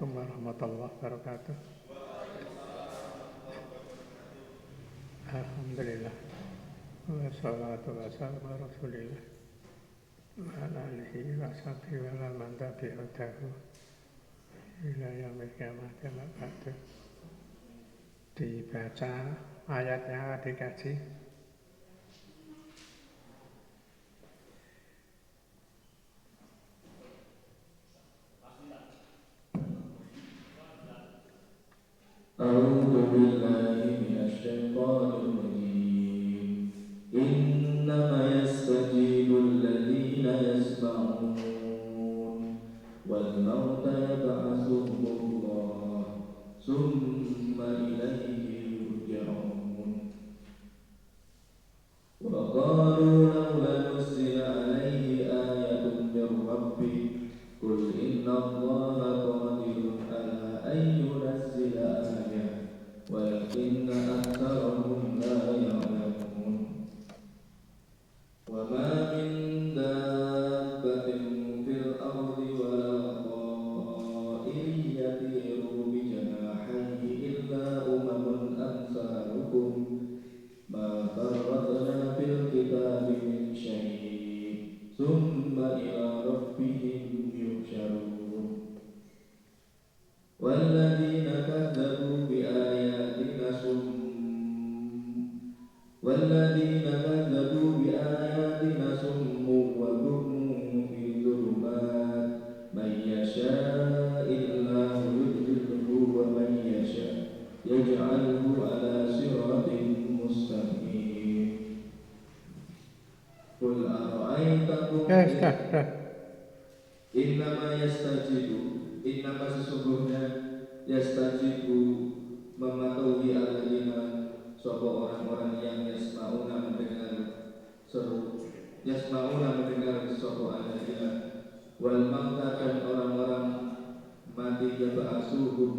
Assalamualaikum warahmatullahi wabarakatuh. Alhamdulillah. Wassalatu wassalamu ala rasulillah. Wa ala alihi wa sahbihi wa ala man tabi'atahu ila yaumil qiyamah ba'du. Dibaca ayatnya dikaji. Innama sesungguhnya Yastajibu Mematuhi aladina Sopo orang-orang yang yasma'una mendengar Seru Yasma'una mendengar sopo aladina Wal mauta dan orang-orang Mati ya ba'asuhum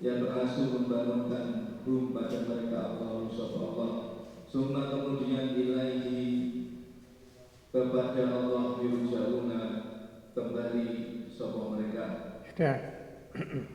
Ya ba'asuh membangunkan Hum pada mereka Allah Sopo Allah. Summa kemudian ilaihi kepada Allah yurja'una kembali sopo mereka. Sudah. Mm-hmm.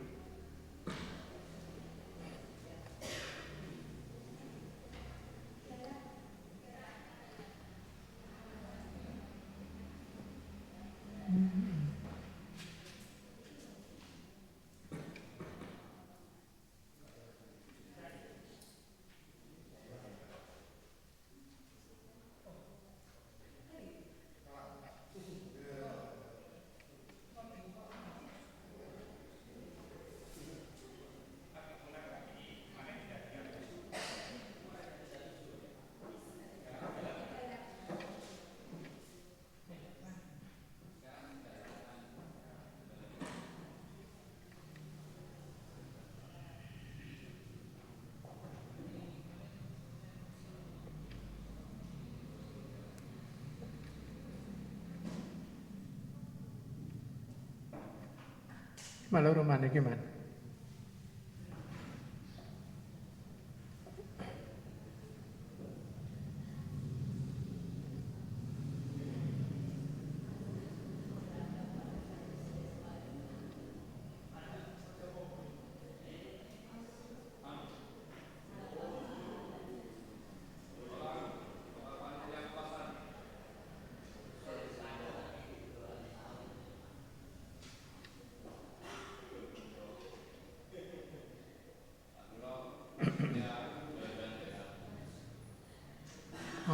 Ma loro mano che mano?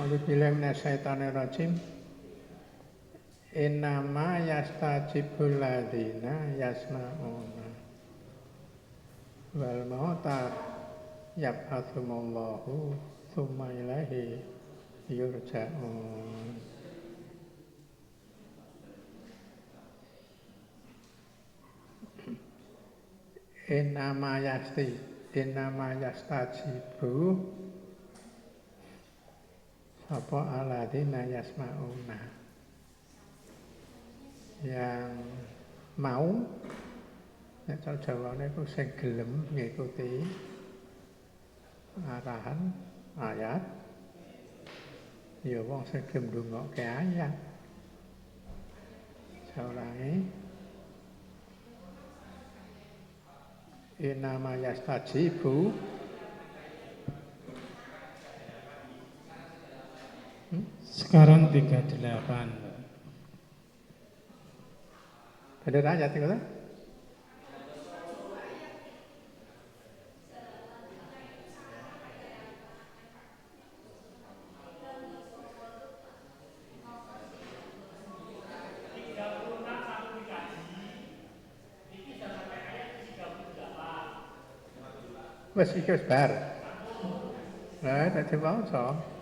A'udzubillahi minasyaitonir rajim. Innama yastajibul ladzina yasma'una. wal mauta yab'atsumallahu summa ilaihi yurja'un Innama yasti Innama yastajibu Sapa aladina yasma'una? Yang mau Nek cara Jawane ku sing gelem ngikuti arahan ayat. Ya wong sing gelem ndongakke ayat. Saulangi inama yastajibu Sekarang 38. bener ayat itu kan? Wes iki wis bar. Lah dadi waca.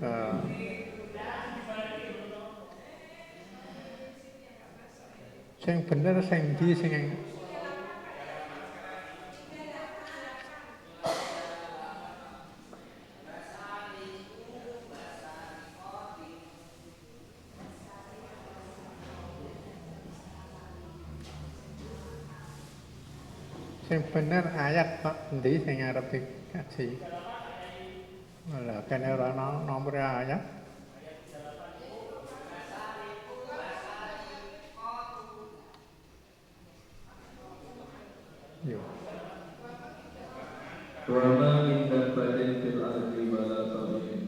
Nah. Sing bener sing ndi sing Sing bener ayat kok endi sing arep dikaji? Lah kene ora ana nomor ayat. Yo. Wa ma min dabbatin fil ardi wala tabirin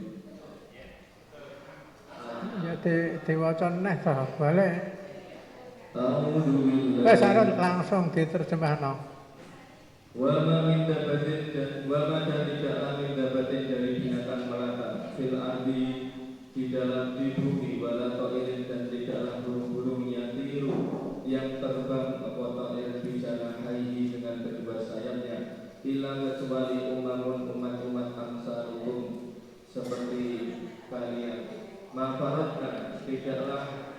Ya di diwaca neh to balik. A'udzu billahi Wes langsung diterjemahno. Wa ma min dabbatin dan wa ma dan tidaklah min dabbatin dari fil ardi di dalam di bumi wala ta'irin dan tidaklah burung-burung yang tiru yang terbang apa ta'ir bisa haihi dengan kedua sayapnya. Hilang kecuali umamun umat-umat amsalukum seperti kalian. Mafaratna tidaklah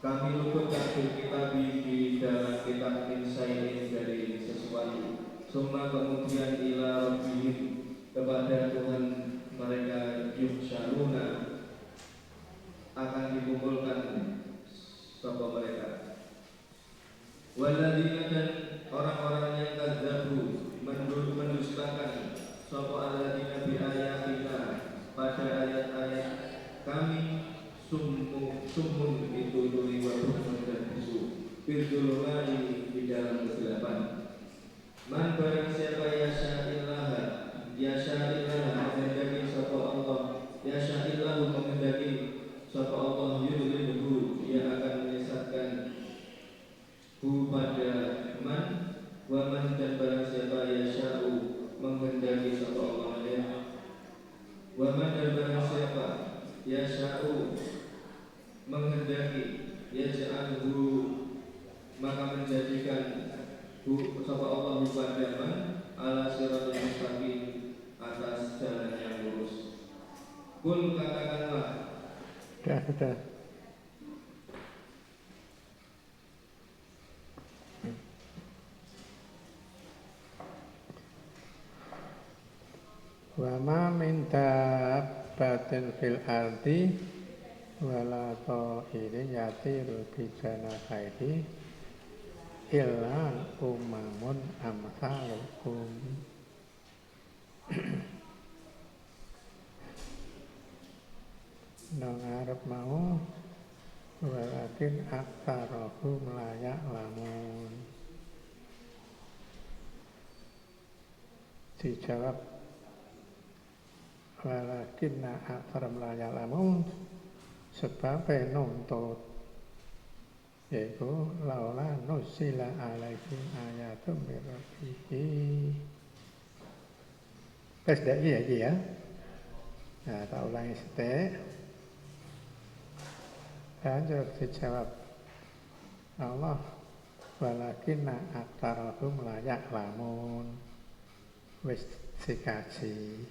kami luputkan fil kitab di dalam kitab insain dari sesuatu. Summa kemudian ila rabbihim kepada Tuhan mereka yuhsyaruna akan dikumpulkan sapa mereka. Waladina dan orang-orang yang kadzabu mendu- mendustakan aladina bi ayatina pada ayat-ayat kami summu summun itu tuli wa dan bisu. Fil zulumati di dalam kegelapan. Man barang siapa yasha illaha yasha sapa Allah yasha illahu menghendaki sapa Allah yudhilhu dia akan menyesatkan hu pada man wa man dan barang siapa yasha'u menghendaki sapa Allah ya wa man dan barang siapa yasha'u menghendaki yaj'alhu maka menjadikan hu sapa Allah pada man ala siratal mustaqim atas jalan yang lurus Kul katakanlah Sudah, sudah. Wa ma min dabbatin fil ardi wala ta'irin yatiru bi janahihi illa umamun amsalukum Nang arep mau walakin aktsarahum la ya'lamun Dijawab walakin aktsarum la ya'lamun sebab nuntut yaitu laula nusila alaikum ayatum dak iya iki ya. Nah, tak ulangi setek. Lanjut dijawab Allah walakin aktarahum layak lamun. Wis dikaji.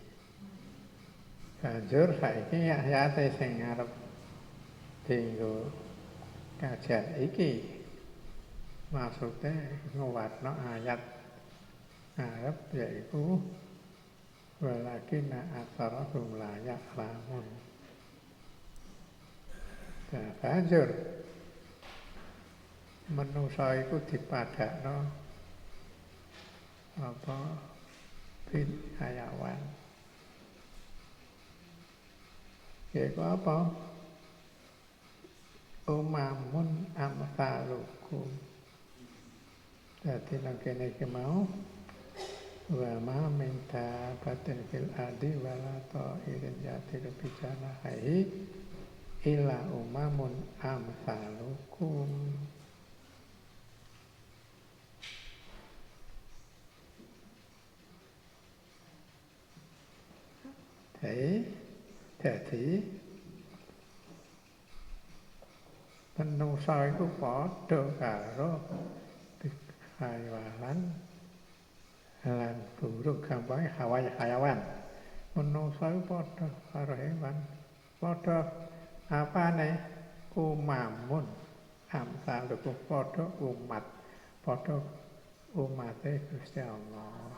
Banjur saiki ayate sing ngarep dienggo kajian iki. Maksudnya nguatno ayat ngarep yaiku walakin aktarahum layak lamun banjur. Manusa iku dipadakno apa? Bil hayawan. Yaiku apa? Umamun amsalukum dadi nang kene iki mau wa ma min dabatin fil ardi wala ta'irin yatiru bijana illa umamun amsalukum Jadi, jadi menungsa iku padha karo hayawan lan burung gampang hawa hayawan. Menungsa iku padha karo hewan. Padha apane? Umamun. Amsalukum padha umat. Padha umate Gusti Allah.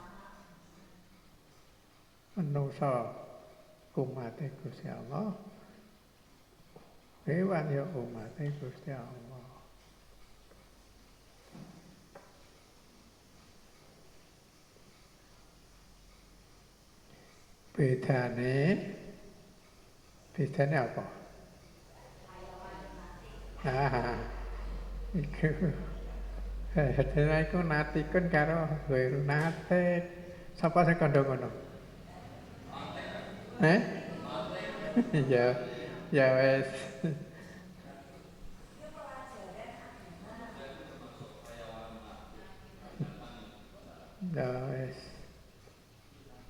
Menungsa umate Gusti Allah hewan ya umate Gusti Allah bedane bedane apa Hadana iku natikun karo wiru nate sapa sing kandha ngono Eh? ya, ya wes. Ya wes.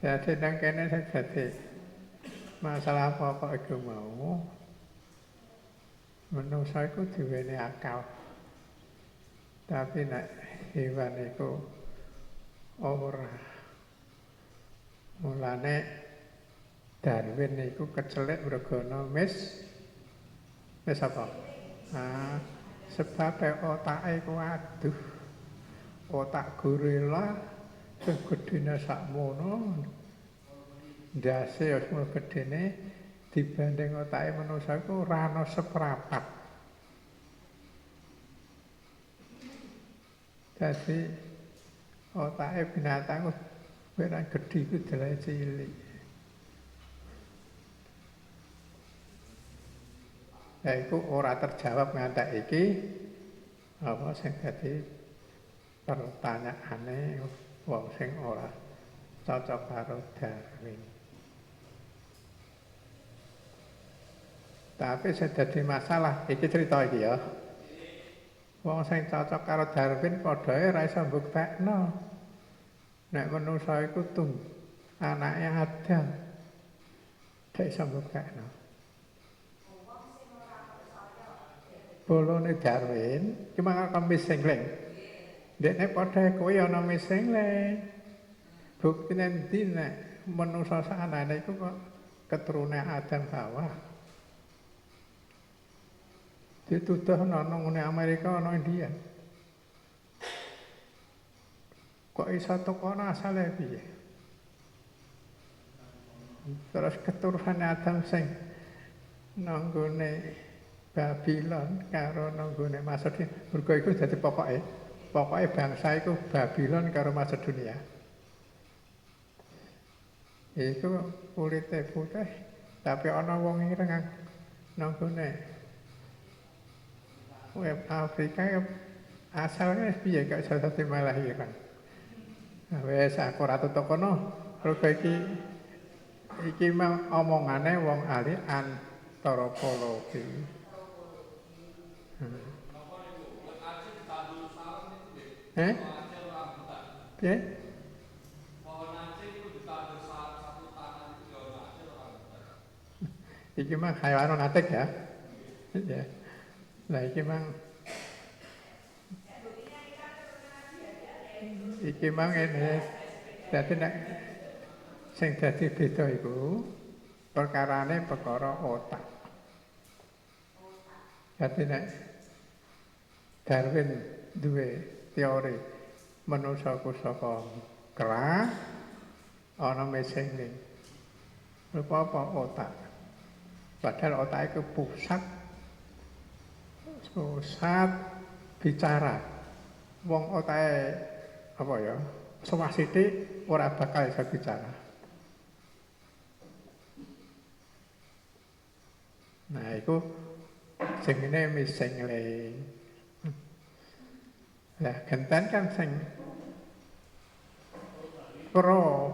Jadi nang kene jadi masalah apa-apa iku mau menungsa iku diweni akal. Tapi nek hewan iku ora. Mulane Darwin itu kecelik mergono mis mis apa? Nah, sebab otake ku aduh. Otak gorila sing gedene sakmono. Ndase wis mung gedene dibanding manusa iku ora ana seprapat. Jadi otake binatang ora gedhe iku delay cilik. yaiku ora terjawab ngantek iki apa sing dadi pertanyaane wong sing ora cocok karo Darwin. Tapi sing dadi masalah iki cerita iki ya. Wong sing cocok karo Darwin padha ora iso mbuktekno. Nek manusa iku tung anake Adam. Gak iso mbuktekno. bolone Darwin cuma kakak misengleng. Dekne padha kowe ana misengleng. Buktine ndi nek manusa sanane iku kok keturunan Adam Hawa. Dituduh ana ngene Amerika ana India. Kok iso tekono asale piye? Terus keturunan Adam sing nanggone Babylon karo nanggone Masedonia. Mergo iku dadi pokoke. Pokoke bangsa iku Babylon karo Masedonia. Iku kulite putih, tapi ana wong ireng nanggone web Afrika ya asalnya piye gak dadi malah ireng. Nah, wes aku ora tutuk kono. Mergo iki mau omongane wong ahli antropologi. Eh? Piye? Iki mah hayawan atik ya. Ya. Nah iki mang iki mang ini dadi nek sing dadi beda iku perkarane perkara otak. Dadi nek Darwin duwe teori manusa ku saka kera ana mesine. Rupa apa otak? Padahal otak itu pusat pusat bicara. Wong otake apa ya? Semua sithik ora bakal bisa bicara. Nah, itu sing ini mising le. Lah, genten kan sing pro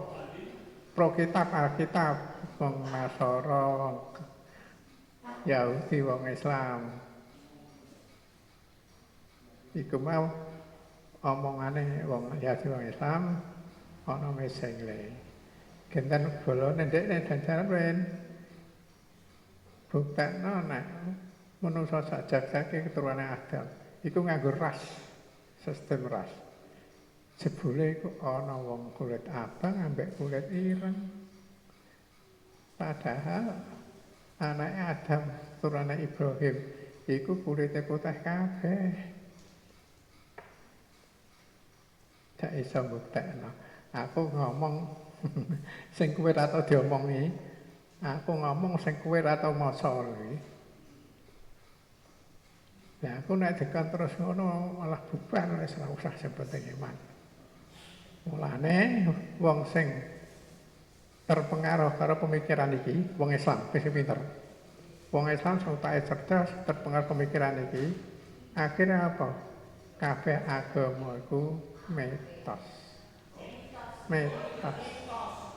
pro kitab Alkitab wong Nasara wong Yahudi wong Islam iku mau omongane wong Yahudi wong Islam ana meseng le genten bolone ndekne dajaran wen buktekno nek manusa sak jagate keturunane Adam iku nganggo ras sistem ras. Jebule iku ana wong kulit abang ambek kulit ireng. Padahal anake Adam turune Ibrahim iku kulite putih kabeh gak iso mbuktekno aku ngomong sing kowe ora tau diomongi aku ngomong sing kowe ora tau maca iki Nah, aku nek dekat terus ngono malah bubar wis ora usah sepenting iman. Mulane wong sing terpengaruh karo pemikiran iki, wong Islam wis pinter. Wong Islam tak cerdas terpengaruh pemikiran iki, akhirnya apa? Kabeh agama iku metos. Metos.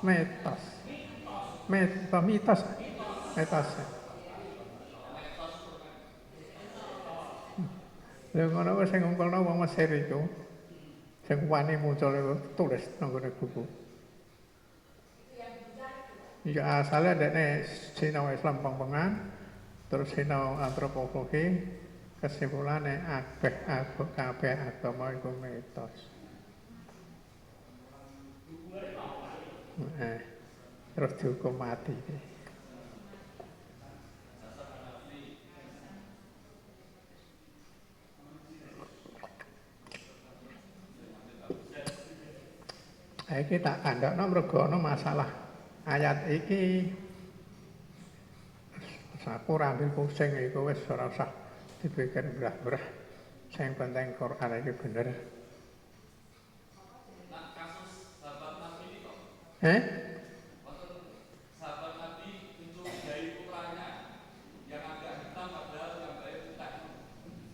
Metos. Metos. Mitos. Metos. Lha ngono wis sing ngumpulno wong Mesir iku. Sing wani muncul iku tulis nang ngene buku. Ya asalnya dekne sinau Islam pengpengan, terus sinau antropologi, kesimpulannya akeh kabeh agama iku mitos. Eh, terus dihukum mati. Iki tak kandakno mergo ana masalah ayat iki aku ora ambil pusing iku wis ora usah dipikir brah-brah. Sing penting Quran iki bener. Eh?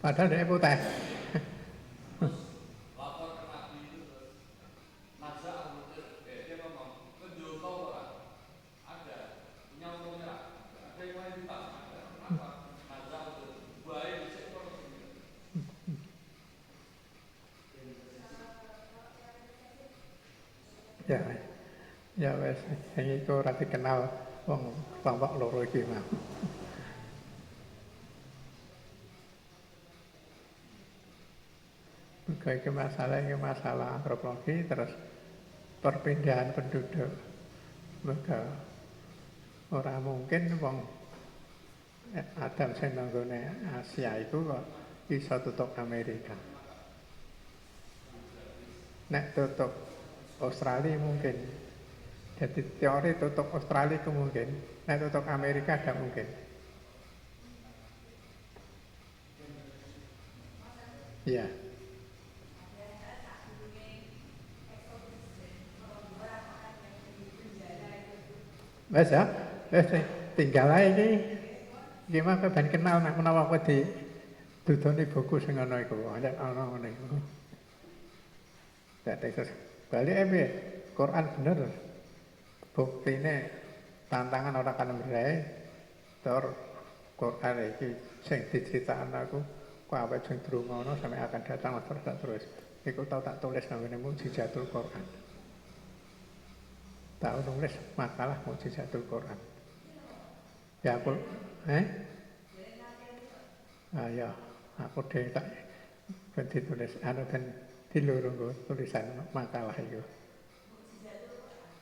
Padahal dia putih. Ya wes, yang itu ora dikenal wong kelompok loro iki mau. Mergo masalah iki masalah antropologi terus perpindahan penduduk. Mergo ora mungkin wong Adam sing Asia itu kok iso tutup Amerika. Nek tutup Australia mungkin. Jadi teori tutup Australia itu mungkin, nah tutup Amerika tidak mungkin. Iya. Wes ya, wes tinggal aja ini. Gimana ben kenal nak menawa apa di dudoni buku sing ana iku, ada ana ngene iku. Dadi balik ebe Quran bener buktine tantangan orang kan berai tor Quran iki sing diceritakno aku kok apa sing drungono sampai akan datang terus tak terus iku tau tak tulis nang ngene mukjizatul Quran tak nulis makalah mukjizatul Quran ya aku eh ah ya aku dhewe tak ben ditulis anu ben di loro nggo tulisan makalah itu.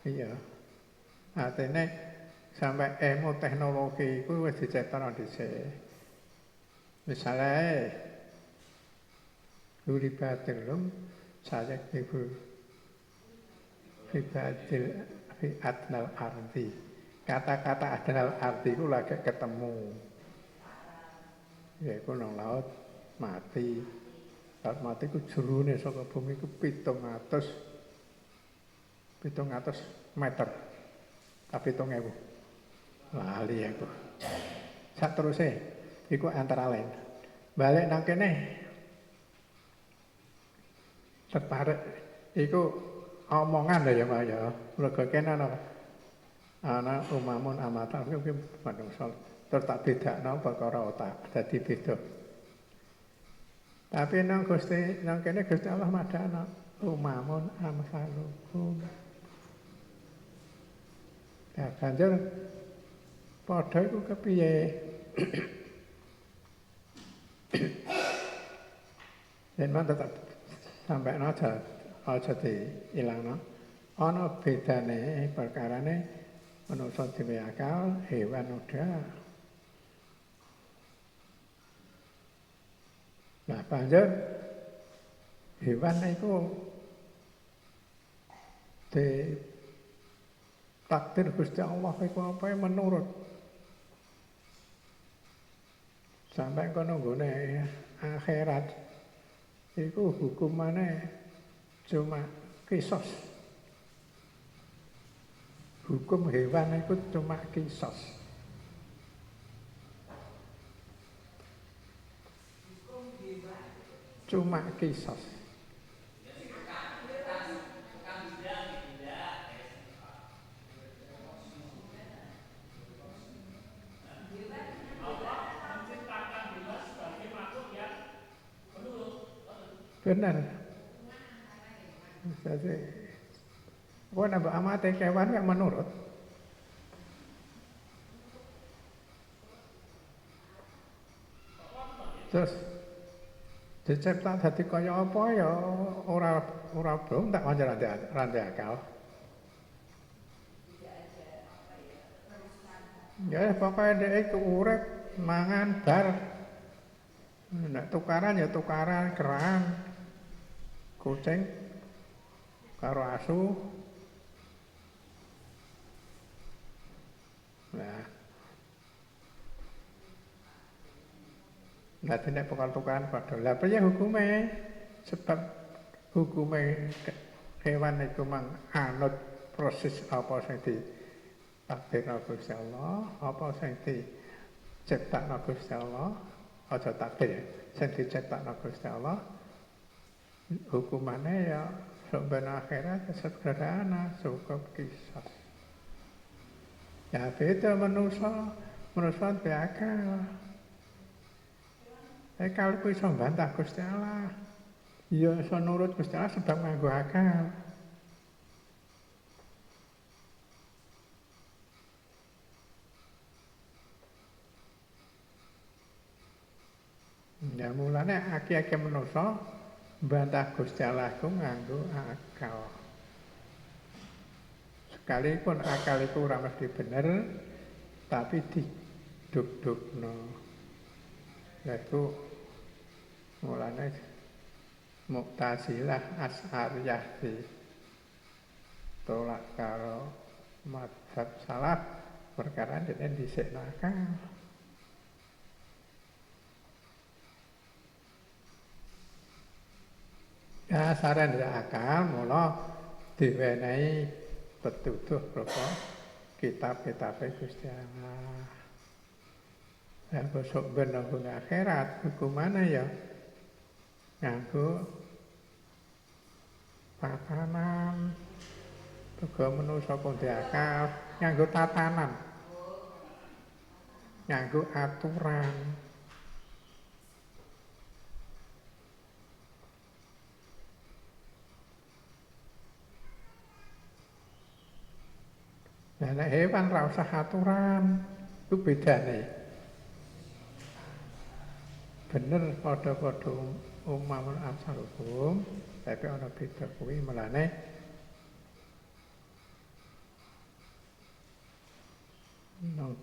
Iya. Artinya sampai ilmu teknologi itu wis diciptakan dhisik. Misalnya Luri batilum saya ibu fi batil fi adnal ardi. Kata-kata adnal ardi itu lagi ketemu. Yaitu nang laut mati. Laut mati itu jerune saka bumi itu pitung atus pitung atus meter. Tapi pitung ewu. Lali aku. Sak terusé iku antara lain. Balik nang kene tertarik iku omongan ya Pak ya. Mergo kene ana ana umamun amata iki manungsa terus tak bedakno perkara otak dadi beda. Tapi nang Gusti nang kene Gusti Allah madana umamun amsalukum. Ya banjur padha iku kepiye? Yen tetep sampai aja aja diilangno. Ana bedane perkarane manusa dhewe akal, hewan udah. Nah, banjur hewan iku di takdir Gusti Allah iku apa menurut? Sampai kono nggone akhirat. Iku hukumane cuma kisos. Hukum hewan itu cuma kisos. Cuma kisos Benar. Jadi, Kau nambah amate kewan yang menurut. Terus dicipta dadi kaya apa ya ora ora belum tak wajar rantai akal. Ya pokoknya dia itu urip mangan bar. Nek tukaran ya tukaran kerang, kucing, karo asu. Nah, Nah, nek tukar-tukaran padha. Lah piye hukume? Sebab hukume hewan itu mang anut proses apa sing di takdirna Gusti Allah, apa sing di ciptakna Gusti Allah, aja takdir, sing diciptakna Gusti Allah. Hukumannya ya ben akhirat sederhana, cukup kisah. Ya beda manusia, manusia beakal. Eh kalau ku iso bantah Gusti Allah. Ya iso nurut Gusti Allah sebab nganggo akal. Ya mulane aki-aki manusa bantah Gusti Allah ku nganggo akal. Sekalipun akal itu ora mesti bener, tapi diduk-dukno. Itu mulanya Mu'tazilah As'ariyah di tolak karo madhab salaf perkara ini disik nakal. Ya saran ya akal mula diwenehi petuduh berupa kitab-kitab Gusti Allah. Ya besok benar akhirat hukumannya ya nganggo tatanan juga manusa pun diakal nganggo tatanan nganggo aturan Nah, hewan ra usah aturan, itu beda nih. Bener pada-pada umamun amsalukum tapi ana beda kuwi melane nang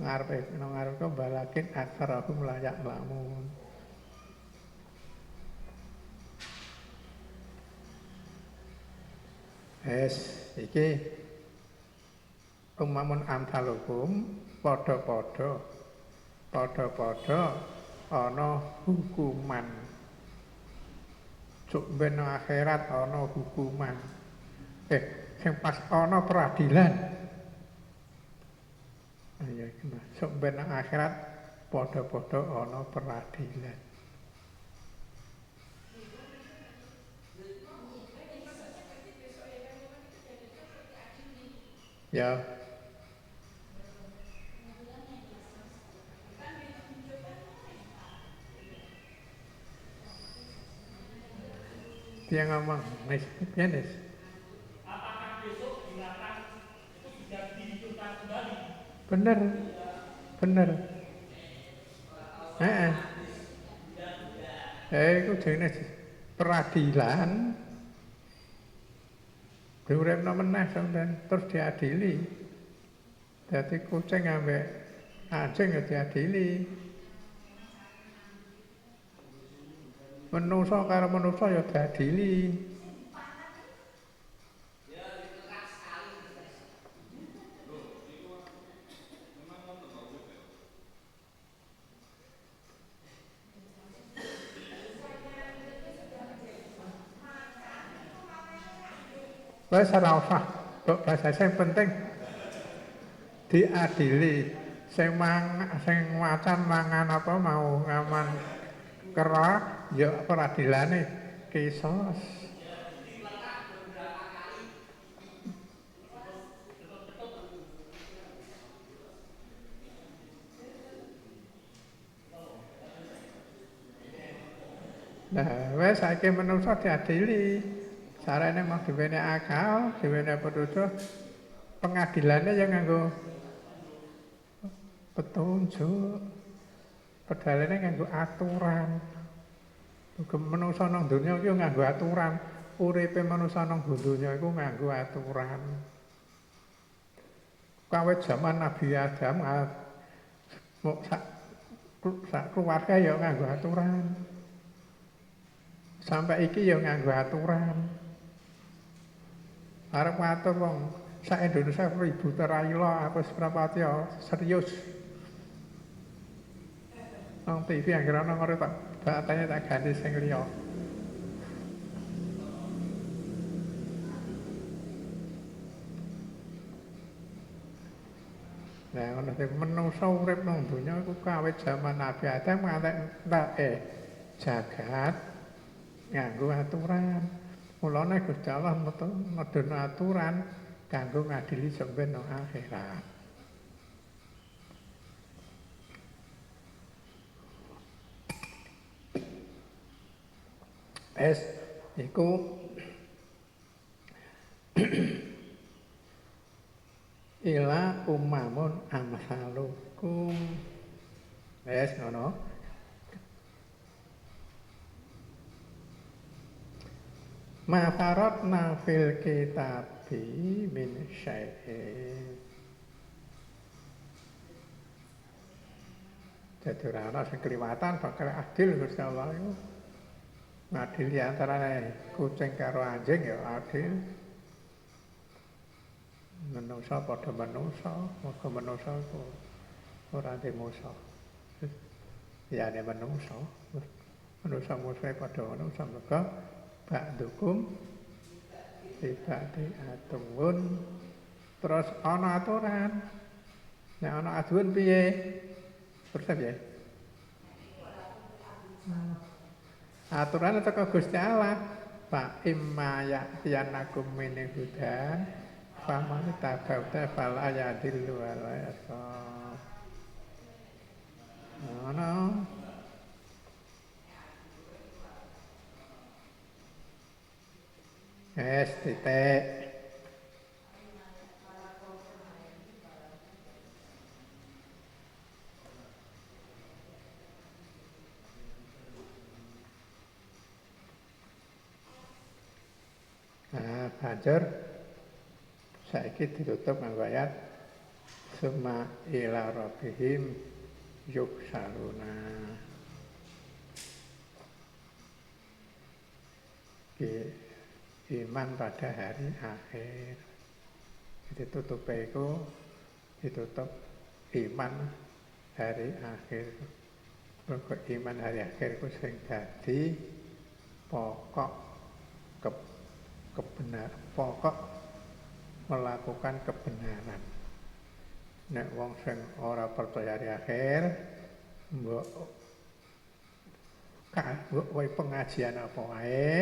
ngarepe nang ngarep kok balakin aksarakum layak lamun Es, iki umamun amsalukum padha-padha padha-padha ana hukuman. Cuk ben akhirat ana hukuman. Eh sing pas ana peradilan. Ya cuk ben akhirat padha-padha ana peradilan. Ya dia ngomong Nis, ya Nis. Bener, bener. Eh, eh. Eh, itu jenis peradilan. Diuripno meneh sampean terus diadili. Dadi kucing ambek anjing ya diadili. Menungso karo menungso ya diadili. Wes ora usah, kok bahasa sing penting diadili. Sing mang sing wacan mangan apa mau ngaman kera ya peradilane kisos. Nah, wes saiki menungso diadili. Sarane mau diwene akal, diwene petunjuk. Pengadilannya yang nganggo petunjuk. Pedalane nganggo aturan. Muga menungso nang donya iki nganggo aturan. Uripe manungsa nang donya iku nganggo aturan. Kawit zaman Nabi Adam mau sak sak keluarga ya nganggo aturan. Sampai iki ya nganggo aturan. Arep ngatur wong sak Indonesia ribu teraila apa seberapa ya serius. Nang TV yang kira nang ngore tak batanya tak ganti sing liya. Nah, ngono sing menungso urip nang donya iku kawit zaman Nabi Adam ngantek entake jagat nganggo aturan. Mulane Gusti Allah medhono aturan kanggo ngadili sampeyan nang akhirat. Es iku ila umamun amsalukum. Es ngono. Ma faratna fil kitabi min syai'in. Jadi ora ana sing kliwatan bakal adil Gusti Allah Adil ya antara kucing karo anjing ya adil. Menungso padha menungso, mergo menungso iku ora ndek musa. Ya ne menungso. Menungso musa padha ono samega bak dukum tiba di atungun terus ana aturan. Nek ana aduan piye? Terus piye? Nah. Aturan teko Gusti Allah? Fa imma ya'tiyanakum min hudan faman tabauta fal ayadillu wala yasab ana Es titik. Banjur saiki ditutup nganggo ayat summa ila rabbihim yuksaluna. Iman pada hari akhir. Jadi tutup itu ditutup iman hari akhir. Mergo iman hari akhir itu sing dadi pokok ke, kebenar pokok melakukan kebenaran. Nek wong sing ora percaya hari akhir mbok mbok wae pengajian apa wae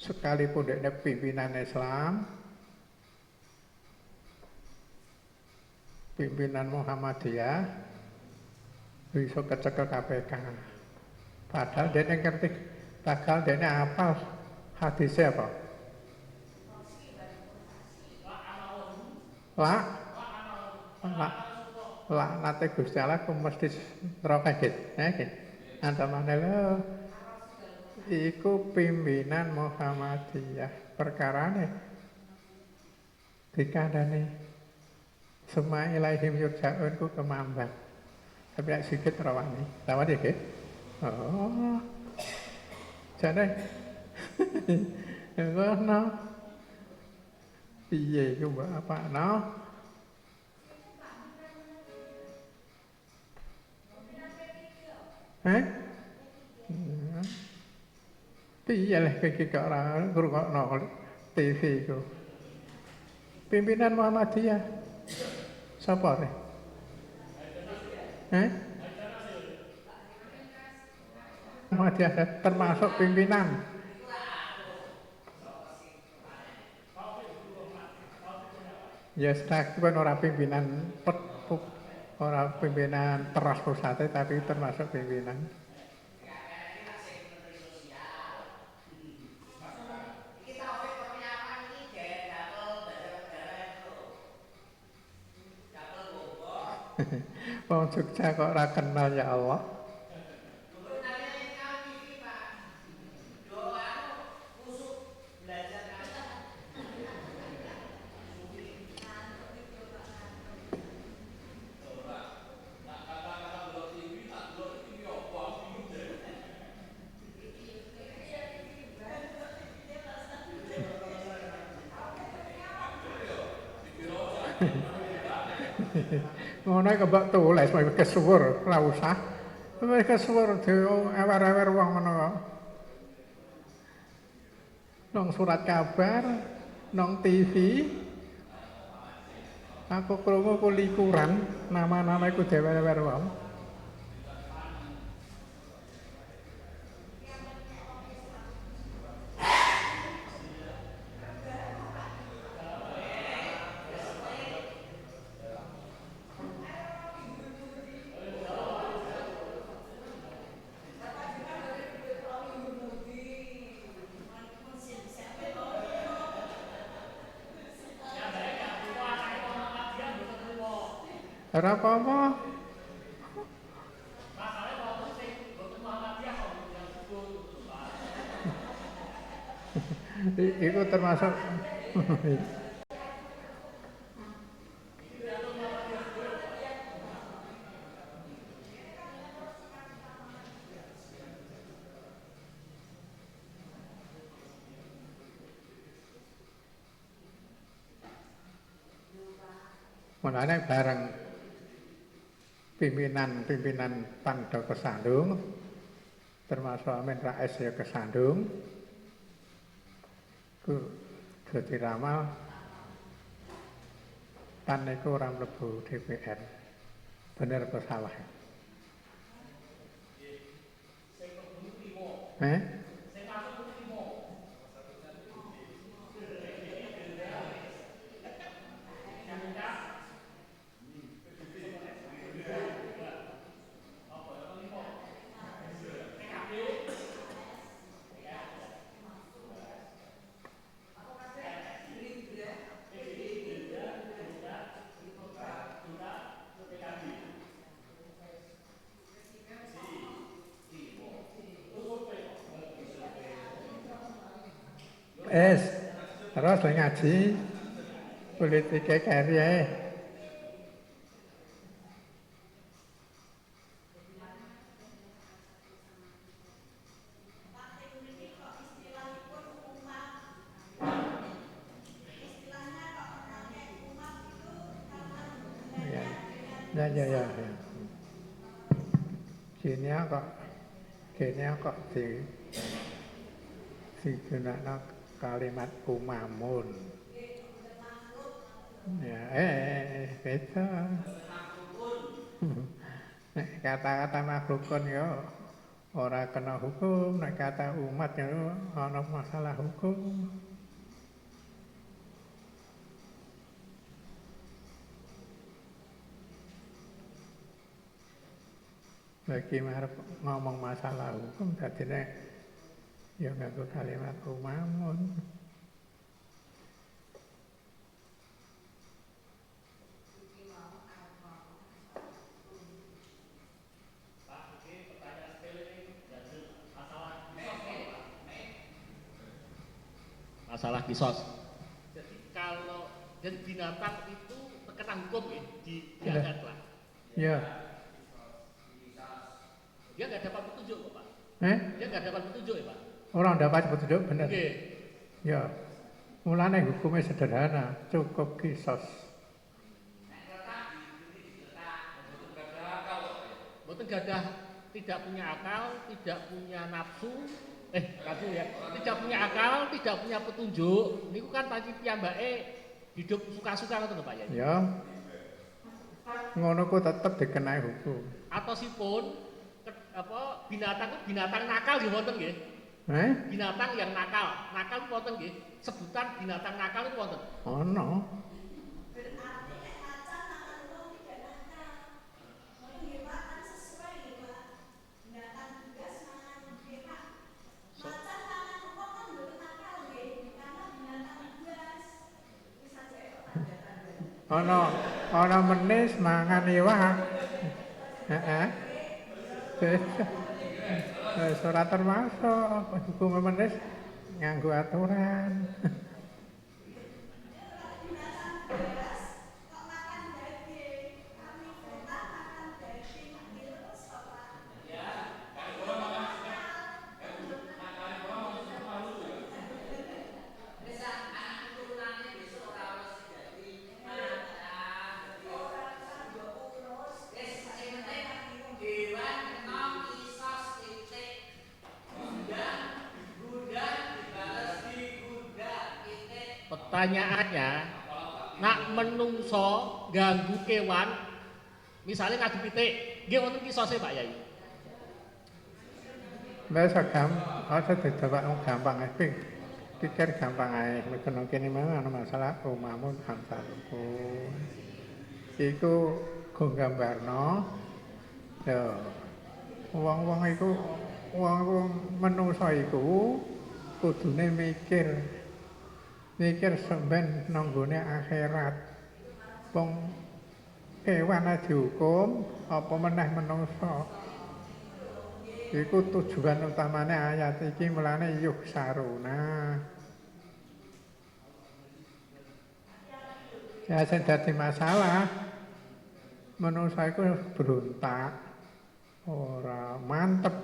sekalipun dia pimpinan Islam, pimpinan Muhammadiyah, bisa kecekel KPK. Padahal dia ngerti, padahal dia apa hadisnya apa? La, la, la, nate Gusti Allah ku mesti neraka gitu, ya gitu. Antamane lho, iku pimpinan Muhammadiyah. Perkarane dikandani semua ilaihim yurja'un ku kemambat. Tapi nek sikit rawani rawani ke oh jane ngono piye iku mbok apa no Eh? Hmm. Piye lah iki kok ora ngrungokno TV iku. Pimpinan Muhammadiyah. Sapa re? Eh? Termasuk pimpinan. Ya setak kan ora pimpinan pet, pu- ora pimpinan teras pusate tapi termasuk pimpinan. Wong Jogja kok ora kenal ya Allah. Ngono iku mbok tulis wae kesuwur, ora usah. Wis kesuwur dhewe ewer-ewer wong ngono kok. Nang surat kabar, nang TV. Aku krungu ku likuran, nama-nama iku dhewe-ewer wong. Mulane bareng pimpinan-pimpinan pan kesandung termasuk Amin Rais ya kesandung ku dadi ramal pan niku ora mlebu DPR bener apa salah Eh? Terus lagi ngaji politiknya kari ae. Ya, ya, ya, ya. ya. Sini kok, kini kok di digunakan kalimat umamun. Ya, eh, eh, eh, beda. Nek kata-kata makhlukun yo ora kena hukum, nek kata umat yo ana masalah hukum. Bagi ngomong masalah hukum dadine ya nganggo kalimat umamun. masalah kisos. Jadi kalau jadi binatang itu terkena hukum ya di Iya. diangkat lah. Ya, Dia nggak dapat petunjuk kok pak. eh Dia nggak dapat petunjuk ya pak. Orang dapat petunjuk bener. Oke. Ya, mulane hukumnya sederhana, cukup kisos. Boten gadah tidak punya akal, tidak punya nafsu, eh nafsu ya, tidak punya akal, tidak punya petunjuk. Ini kan tadi piyambake hidup suka-suka ngoten Pak ya. Ya, ngono ku tetep dikenai hukum. Atau sipun ke- apa binatang binatang nakal nggih wonten nggih. Eh, Binatang yang nakal, nakal itu wonten nggih. Sebutan binatang nakal itu wonten. ono. Ono ono menis mangan iwak. Heeh. Wis ora termasuk hukum menis nganggo aturan. menungso ganggu kewan, misalnya ngadu pitik, nggih wonten kisose Pak Yai. Wis gam, aja didawak gampang ae. Pikir gampang ae. Mekene kene mau ana masalah umamun amsaluku. Iku go gambarno. Ya. Wong-wong iku wong menungso iku kudune mikir mikir sampean nanggone akhirat. Wong kewan aja dihukum apa meneh menungso. Iku tujuan utamanya ayat iki mulane yuh saruna. Ya sing dadi masalah menungsa iku berontak ora mantep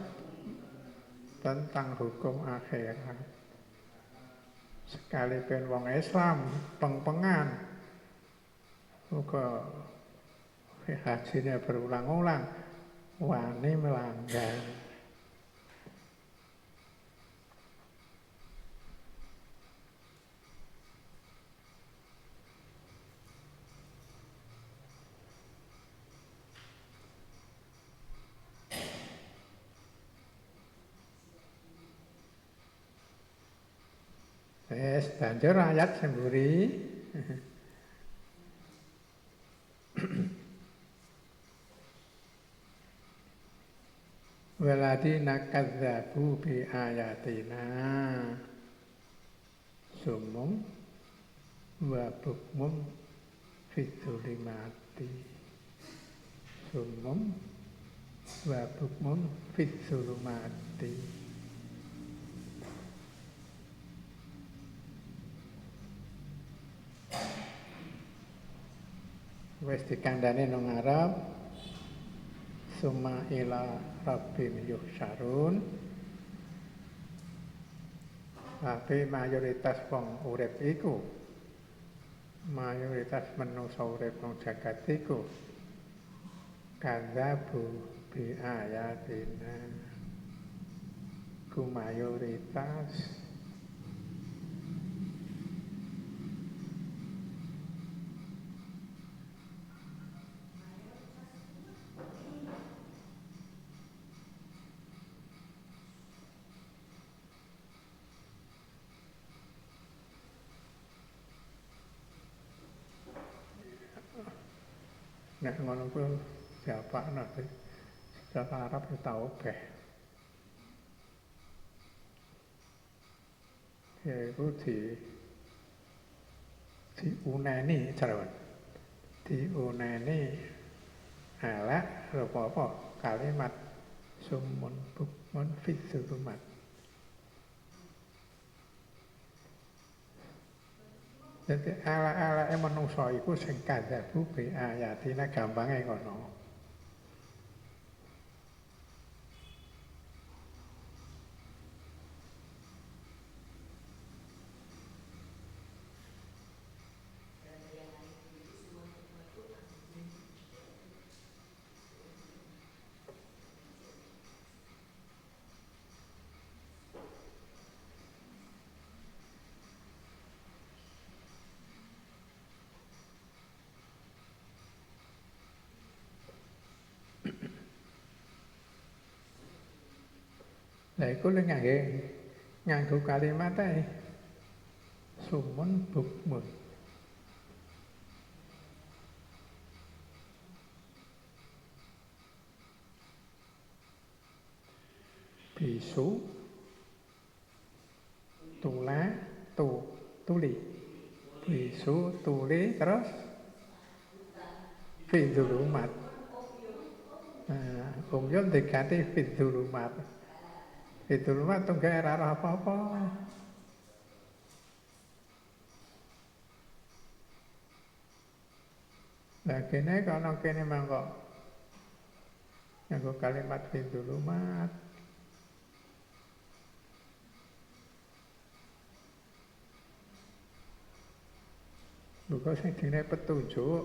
tentang hukum akhirat. Sekalipun wong Islam peng-pengan uga hajinya berulang-ulang wani melanggar. Wes banjur ayat semburi. Waladina kadzabu bi ayatina sumum wa bukmum fitulimati sumum wa bukmum fitulumati wis dikandani nang ngarep summa ila rabbim yuhsyarun. Tapi mayoritas wong urip iku mayoritas manusa urip nang jagat iku kadzabu bi ayatina. Ku mayoritas nek ngono ku siapa nanti secara Arab ya tau beh ya itu di diuneni jarawan. Diuneni elek apa apa kalimat sumun bukmun fit Jadi ala-ala menungso iku sing kadzabu bi ayatina gampange ngono. Lah iku lek ngangge nganggo kalimat ae. Sumun bukmun. Bisu tula tu tuli bisu tuli terus fidulumat nah, umyun diganti fidulumat fidulumat tuh gak arah apa-apa. Nah kene kono kene mangko. Nganggo kalimat fidulumat Buka sing dine petunjuk?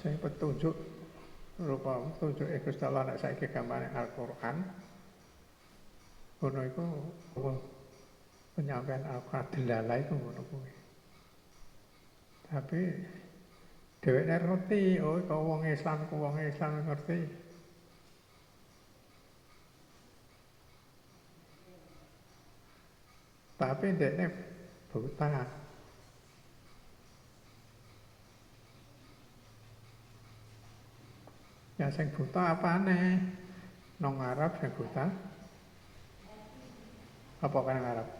Sing petunjuk rupa petunjuk Gusti Allah nek saiki gambare Al-Qur'an ngono iku penyampaian Al-Qur'an delala iku ngono kuwi tapi dheweke ngerti oh kok wong Islam ku wong Islam ngerti tapi ndekne buta Ya sing buta apane? Nang Arab sing buta. Apo ka ng araw.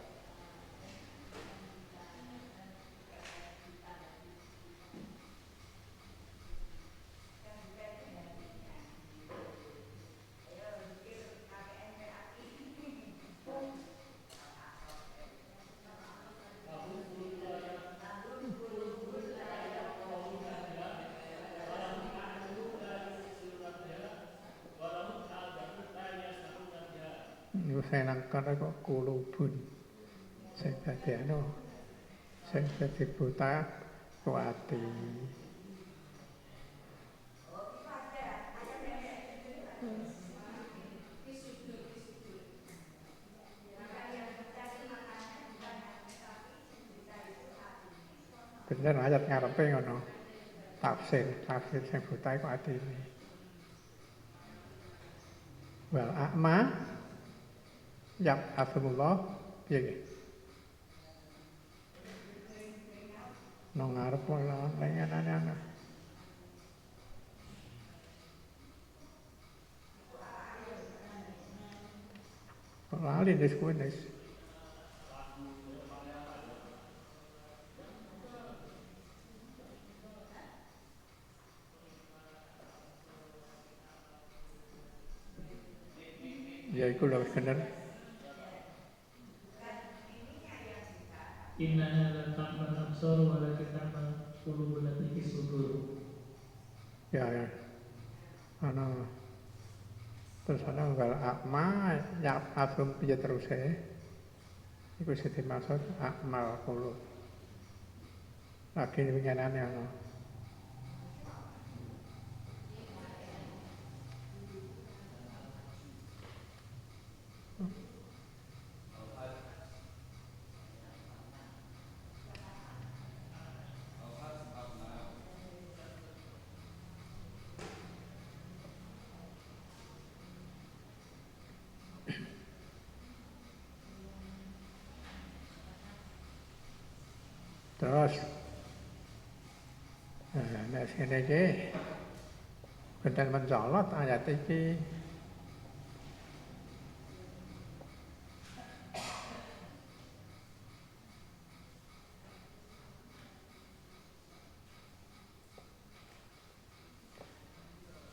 Apa kan Arab? Iku sing nang kono kok kulubun. Sing dadi anu sing dadi buta kuati. Bener ayat ngarepe ngono. Tafsir, tafsir sing buta iku atine. Wal a'ma Yap, Afimullah, piye nggih? Nang ngarep ora lengenane ana. Lali kuwi wis. Ya iku lho bener. Innaha la ta'mal absar walakin ta'mal Kulo bulan iki syukur. ya ya. Ana terus ana unggal akma ya asum piye terus e? Iku sing dimaksud akmal kulo lagi winginane ana Terus Nah, nek sini iki benten mencolot ayat iki.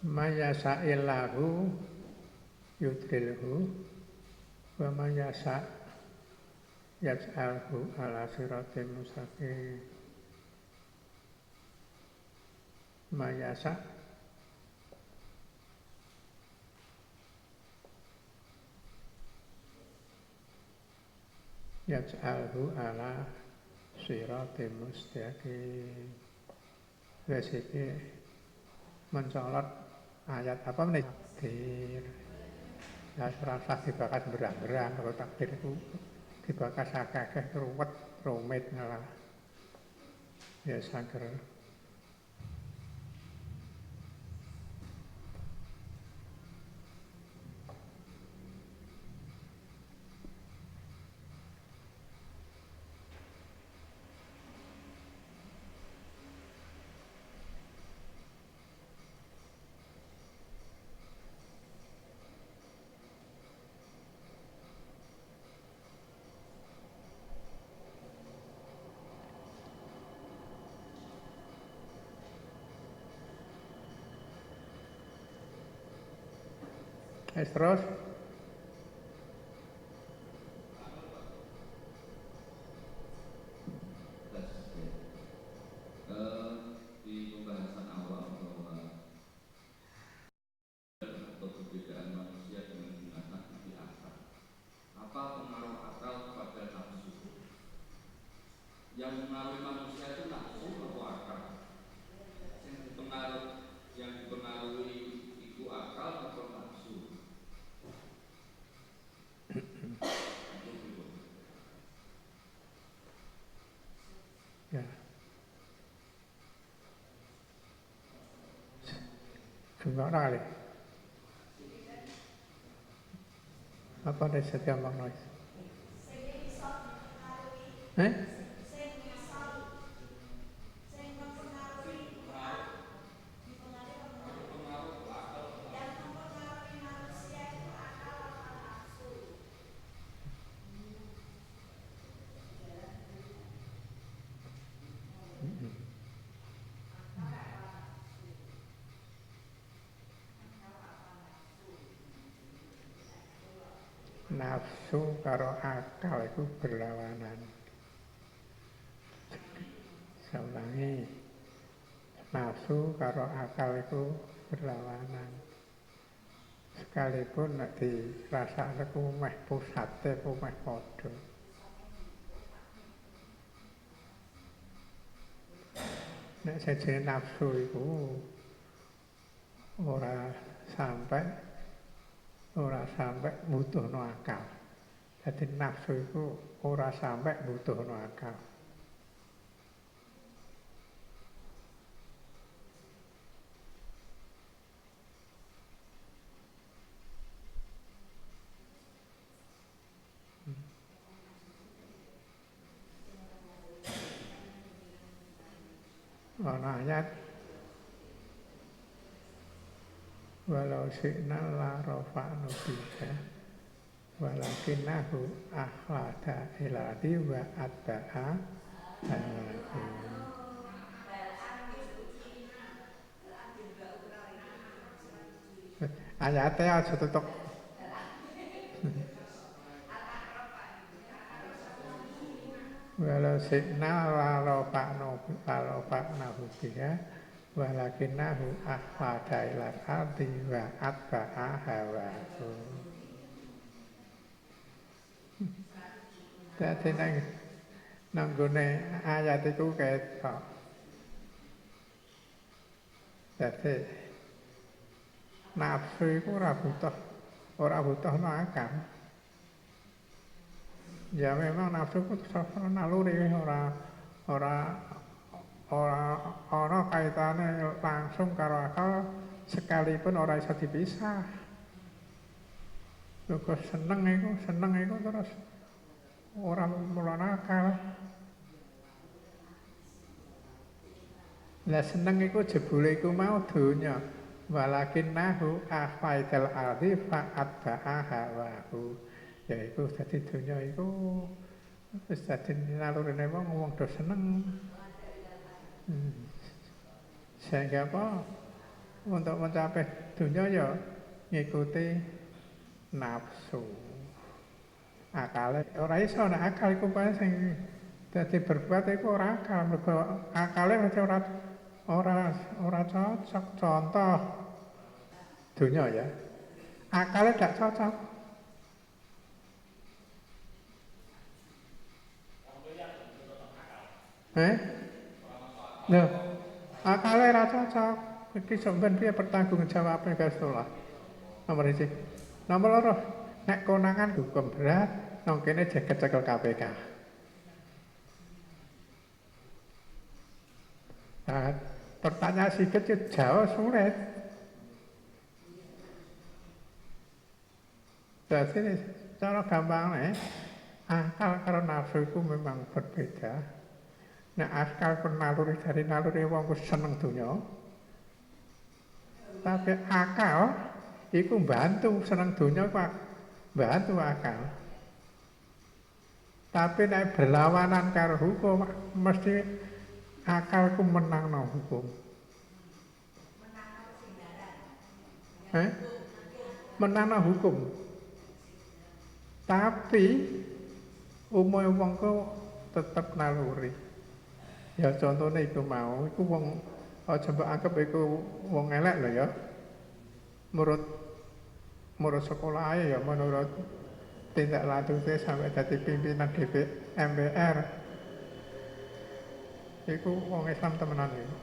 Mayasa illahu yudrilhu wa mayasa yaj'alhu ala siratim mustaqim. Mayasa. Yaj'alhu ala siratim mustaqim. Wis iki mencolot ayat apa meneh takdir ya serasa dibakas berang-berang kalau takdir itu dibakas akeh ruwet rumit ngalah ya saker Wis terus Tes, ya. Eh, di pembahasan awal bahwa atau perbedaan manusia dengan binatang itu akal. Apa pengaruh akal kepada nafsu? Yang mengaruhi manusia itu nafsu atau akal? Yang dipengaruhi, yang dipengaruhi itu akal atau nafsu? Itu gitu. ya Gimana kali? Apa ada setiap makna? Eh? Nafsu karo akal itu berlawanan. Saya ulangi. Nafsu karo akal itu berlawanan. Sekalipun nek dirasakne ku meh pusate ku meh padha. Nek sejene nafsu iku ora sampai ora sampai butuhno akal. Jadi nafsu itu ora sampai butuhno akal. Ana ayat. Walau syi'na la rafa'nu biha walakinahu akhlada iladi wa atba'a ayatnya aja tutup. Walau sikna lalau pakno lalau paknahu biha walakinahu ahwada ilal ardi wa atba'a hawahu Nang nanggone ayat iku ketok. Dadi nafsu iku ora butuh ora butuh akal. Ya memang nafsu ku sastra naluri ora ora ora ora kaitane langsung karo akal sekalipun ora iso dipisah. Kok seneng iku, seneng iku terus ora mulane akal. Lah seneng iku jebule iku mau donya. Walakin nahu afaidal ardi fa'at ba'a hawahu. Ya iku dadi donya iku wis dadi nalurine wong wong do seneng. Hmm. Sehingga apa? Untuk mencapai dunia ya ngikuti nafsu. Akale ora iso nek akal iku pae sing dadi berbuat iku ora akal, mergo akale mesti ora ora ora cocok. Contoh dunia ya. Akale gak cocok. Eh? Loh, akale ora cocok. Iki sampean piye pertanggungjawabe Gustola? Nomor siji. Nomor loro, nek konangan hukum berat, nang kene jaket cekel KPK. Nah, pertanyaan sikit ya jauh sulit. Jadi cara gampang nih, akal karo nafsu itu memang berbeda. Nah, akal pun naluri dari naluri wong seneng dunya. Tapi akal iku bantu seneng dunya ku bantu akal. Tapi nek berlawanan karo hukum mesti akalku menang no hukum. Eh? Menang no hukum. Tapi umumnya wong ku tetep naluri. Ya contohnya iku mau, iku wong aja mbok anggap iku wong elek lho ya. Menurut menurut sekolah ya menurut tindak lanjutnya sampai jadi pimpinan DP MPR Iku wong Islam temenan iku.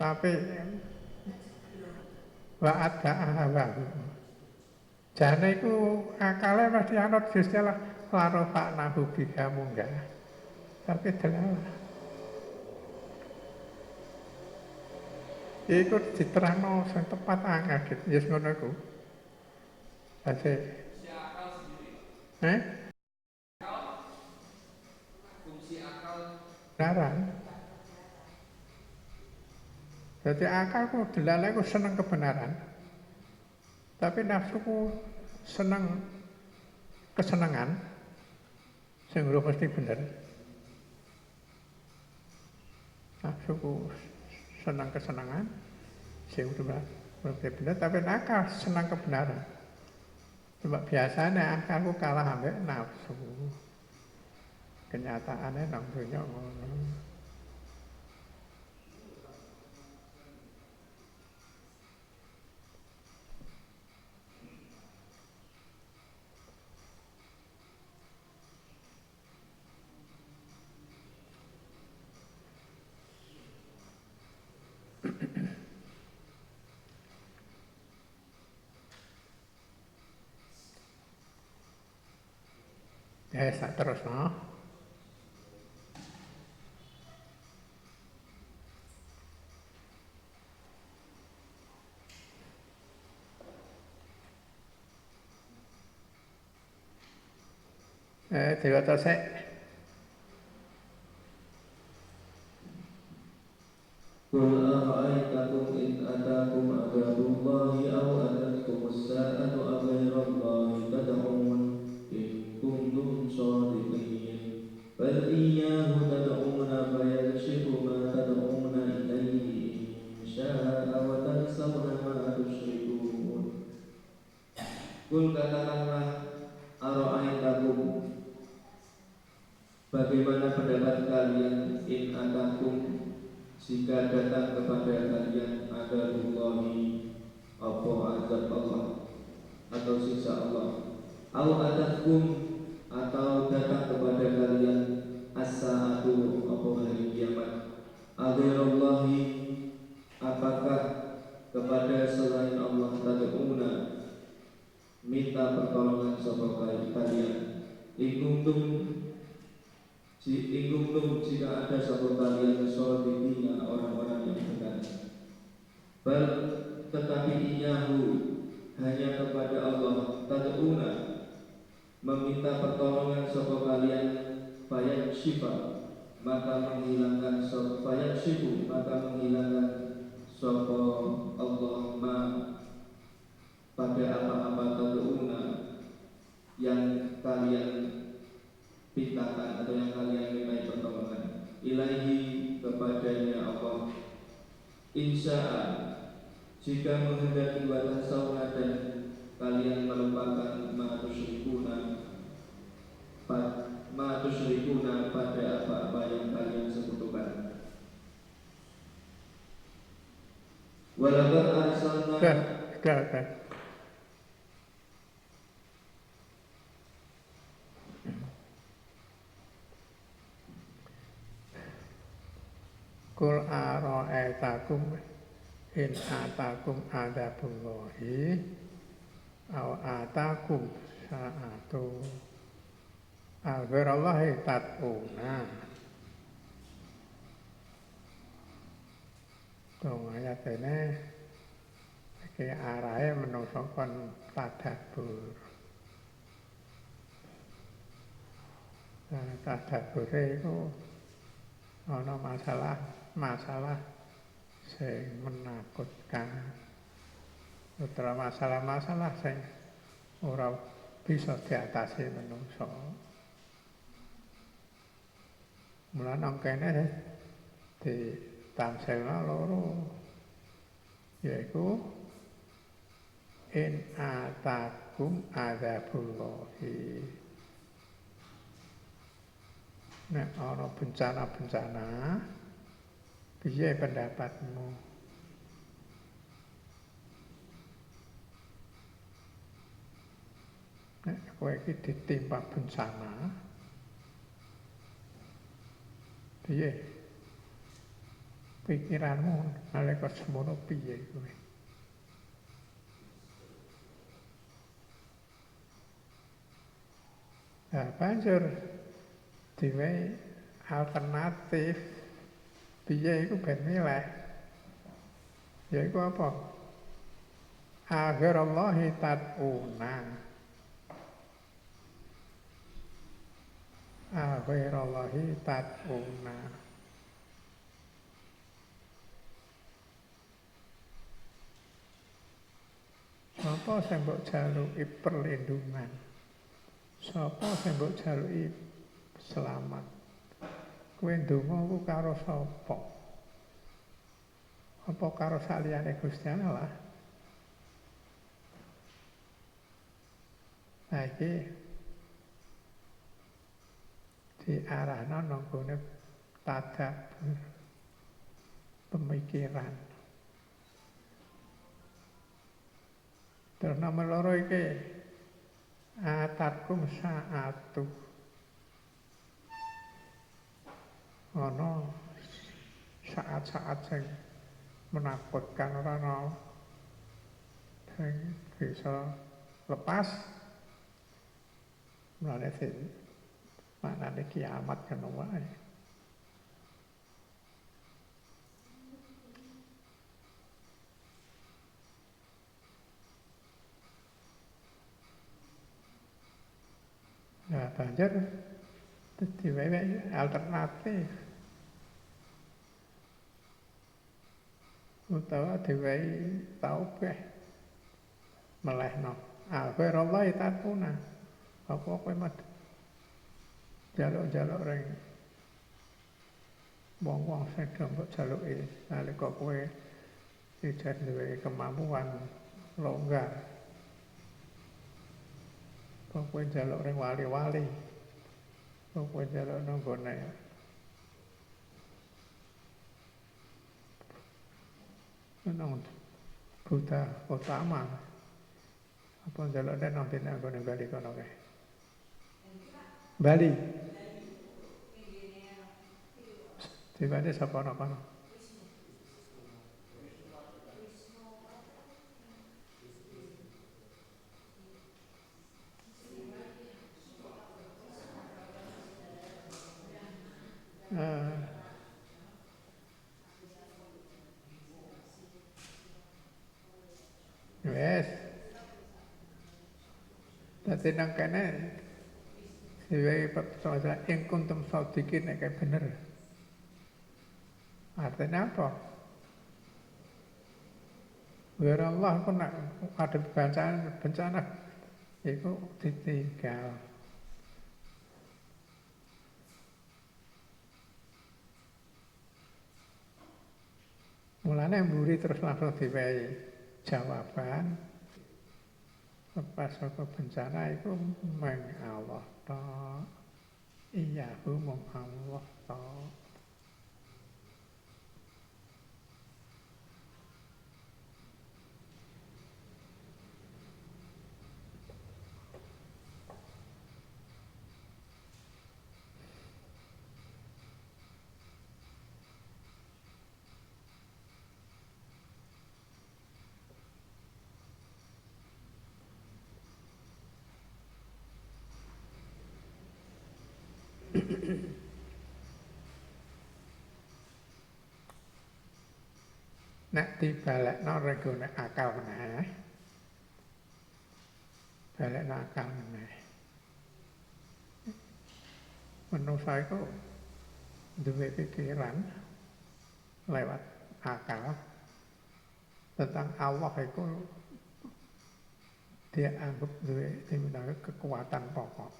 Tapi wa ada ahwa. Jane iku akale mesti anut Gusti Allah pak nahu biha munggah. Tapi delalah. Iku diterangno sing tepat gitu. Yes ngono iku. Dadi Eh? kebenaran. Jadi akalku delalaku seneng kebenaran. Tapi nafsuku seneng kesenangan. Sing mesti bener. Nafsuku seneng kesenangan. Sing ora mesti bener tapi nakal senang kebenaran. Sebab biasanya akalku kalah ambek nafsu kenyataannya nang dunia ngono. Ya, sak terus no. Eh, jika datang kepada kalian ada Allahi apa azab Allah atau siksa Allah. Au atakum atau datang kepada kalian as-saatu apa hari kiamat. Aghirallahi apakah kepada selain Allah tad'una minta pertolongan sapa kalian? Ingkuntum Ingkuntum jika ada satu kalian Sodikina orang-orang yang benar. Bal tetapi inyahu hanya kepada Allah Tad'una Meminta pertolongan sapa kalian Bayan syifa Maka menghilangkan Bayan syifu Maka menghilangkan Sapa Allah ma Pada apa-apa tad'una Yang kalian pintakan atau yang kalian minta pertolongan ilahi kepadanya Allah. Insya jika menghendaki batas sauna dan kalian melupakan ma tusyrikuna ma tusyrikuna pada apa-apa yang kalian sekutukan. Walaupun arsalna sudah. Kul aro'etakum in atakum adabullahi au atakum sa'atu aghirallahi tat'una Dong ayat ini iki arahe menungso kon tadabbur. Nah, tadabbure iku ana masalah masalah sing menakutkan. Utawa masalah-masalah sing ora bisa diatasi menungso. Mulane nang kene di tamselna loro yaiku in atakum adzabullahi nek ana bencana-bencana piye pendapatmu. Nek kowe iki ditimpa bencana piye? Pikiranmu nalika semono piye kowe? Nah, banjur diwehi alternatif piye iku ben milih. Yaiku apa? Aghirallahi tad'una. Aghirallahi tad'una. Sapa sing mbok jaluki perlindungan? Sapa sing mbok jaluki selamat? Kowe ndonga karo sapa? Apa karo saliyane Gusti Allah? Nah iki diarahno nang gone pemikiran. Terus nomor loro iki atakum saatu. Ana saat-saat sing menakutkan ora ana sing bisa lepas mulane sing maknane kiamat ngono wae. Nah, banjur diwewe alternatif. Utawa diwehi taubeh melehno. Akhirallahi tatuna. Apa kowe mat jaluk-jaluk ring wong-wong sing mbok jaluki nalika kowe tidak duwe kemampuan longgar. Kowe njaluk ring wali-wali. Kowe njaluk nang gone nang Buddha utama apa njaluk nek nang dene nggone Bali kono kae? Bali? Tiba-tiba sapa ana kono Eh, Wes. Dadi nang kene Dewe percaya ing kuntum sadikin nek kayak bener. Artinya apa? Biar Allah pun ada bencana, bencana itu ditinggal. Mulanya mburi terus langsung diwehi jawaban Pasoko pancarai ko mang awah to. Iya hu mong awah to. Lepas saka bencana itu meng Allah ta iya mung Allah ta Nek dibalekno regone akal meneh. Balekno akal meneh. Menungsa iku duwe pikiran lewat akal tentang Allah itu dia anggap duwe diminta kekuatan pokok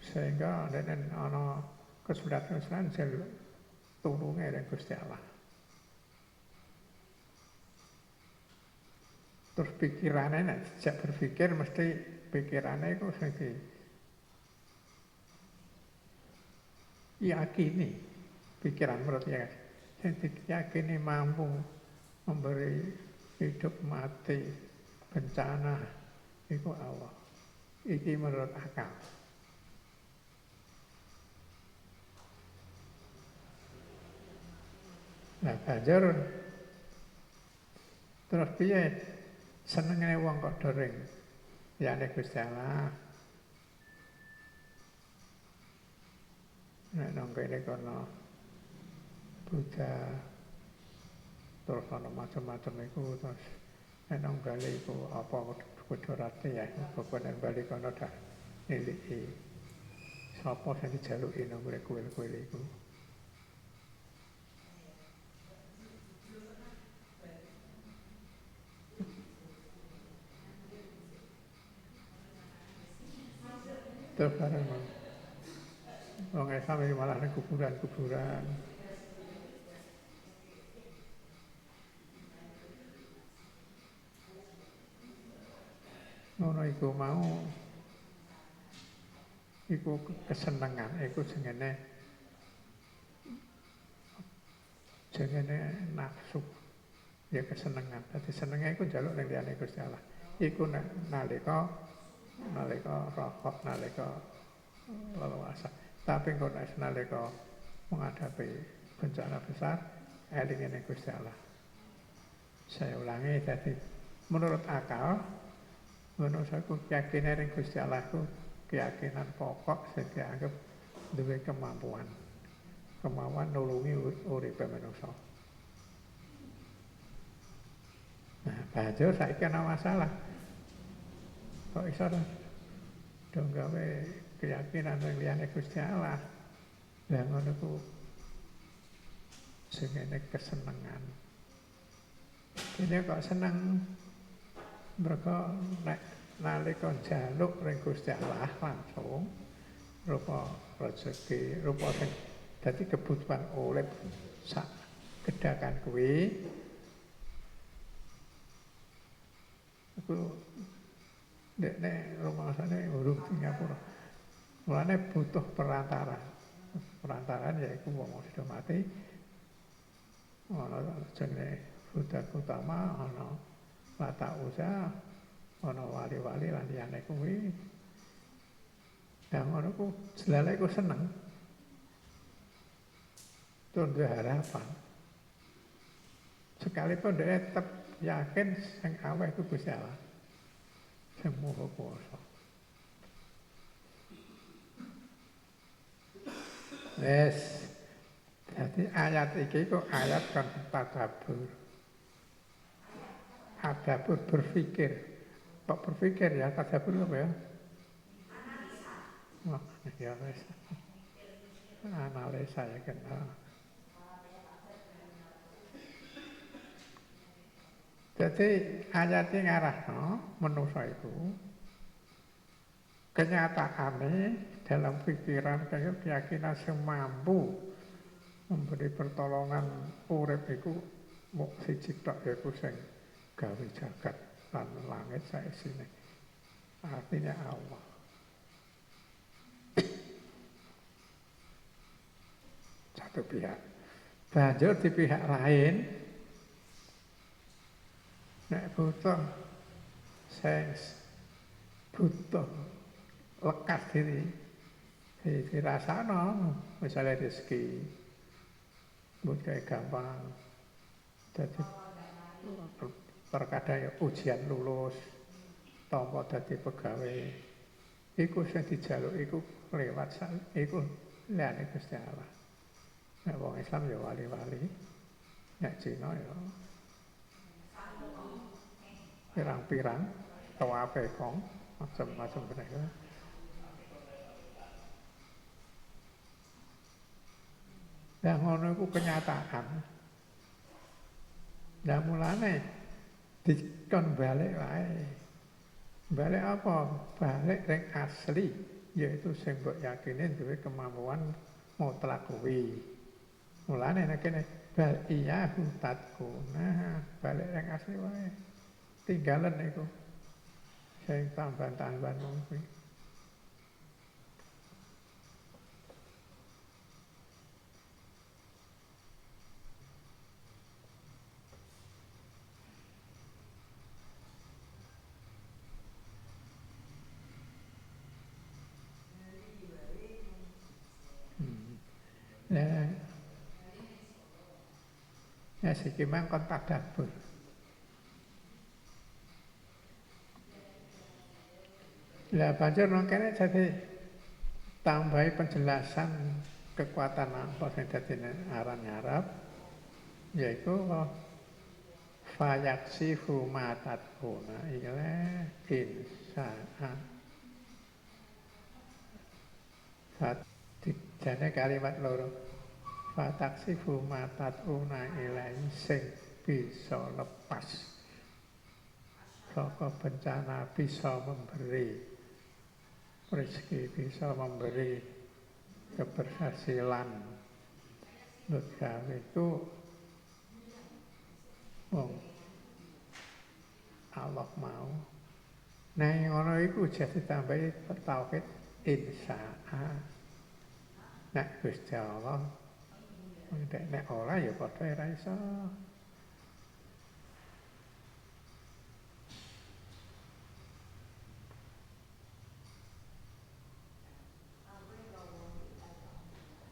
sehingga dan ana kesulitan-kesulitan sel tulunge dari Gusti Allah. Terus pikirannya nek sejak berpikir mesti pikirannya itu sing di yakini pikiran menurut ya sing diyakini mampu memberi hidup mati bencana itu Allah. Iki menurut akal. Nah, banjur terus piye senengane wong kok doring liyane Gusti Allah. Nek nang kene kono Buddha terus ana macam-macam iku terus nek nang iku apa kudu rati ya pokoknya Bali kono dak niliki sapa sing dijaluki nang kuil-kuil iku. Terus bareng Wong Islam malah ada kuburan-kuburan. Ngono iku mau iku kesenangan, iku jenenge jenenge nafsu. Ya kesenangan. Dadi senenge iku njaluk ning liyane Gusti Allah. Iku nalika nalika rokok, nalika leluasa. Tapi nek nalika menghadapi bencana besar, eling ini Gusti Allah. Saya ulangi jadi menurut akal, menurut saya keyakinan yang Gusti Allah itu keyakinan pokok sing dianggap duwe kemampuan. Kemampuan nulungi uripe manusia. Nah, banjur saiki ana masalah kok iso dong gawe keyakinan yang liyane Gusti Allah. Lah ngono ku sing kesenengan. Kene kok seneng mereka nek nalika jaluk ring Gusti Allah langsung rupa rezeki, rupa sing dadi kebutuhan urip sak kedakan kuwi aku Dek nek rumangsane urung Singapura. Mulane butuh perantara. Perantaraan yaiku wong sudah mati. Ana jenenge Buddha utama, ana Lata Usa, ana wali-wali lan liyane kuwi. Nah ngono ku jelale ku seneng. Tur duwe harapan. Sekalipun dia tetap yakin sing itu Gusti Allah. Sing maha kuwasa. Wes. Jadi ayat iki kok ayat kan tadabbur. Tadabbur berpikir. Kok berpikir ya tadabbur apa ya? Oh, ya wes. Analisa ya kan. Jadi ayatnya ngarah no, manusia itu kenyataannya dalam pikiran keyakinan semampu memberi pertolongan urip iku muk siji tok yaiku sing gawe jagat lan langit saisine. Artinya Allah. Satu pihak. Banjur di pihak lain nek butuh sing butuh lekas diri. Di dirasano misalnya rezeki. Buat kayak gampang. Jadi terkadang ya ujian lulus tompo dadi pegawai. Iku sing dijaluk iku lewat sak iku liyane Gusti Allah. Nek wong Islam ya wali-wali. Nek Cina ya pirang-pirang tawafe kong macam-macam mereka Nah ngono iku kenyataan. Nah mulane dikon balik wae. Balik apa? Balik ring asli, yaitu sing mbok yakini duwe kemampuan mutlak kuwi. Mulane nek kene bal iya hutatku. Nah, balik ring asli wae. Tinggalan iku. Sing tambahan-tambahan kuwi. Ya, ya siki mangkon tadabbur. Lah banjur nang kene jadi tambahi penjelasan kekuatan apa sing dadi aran ngarep yaiku fayaksifu matatuna ila insa'a Fat jane kalimat loro fataksifu matatuna ilai sing bisa lepas saka bencana bisa memberi rezeki bisa memberi keberhasilan. Kami itu wong Allah mau. Nah yang ngono iku jadi tambahi tauhid insya'a. Nek Gusti Allah nek nek ora ya padha ora iso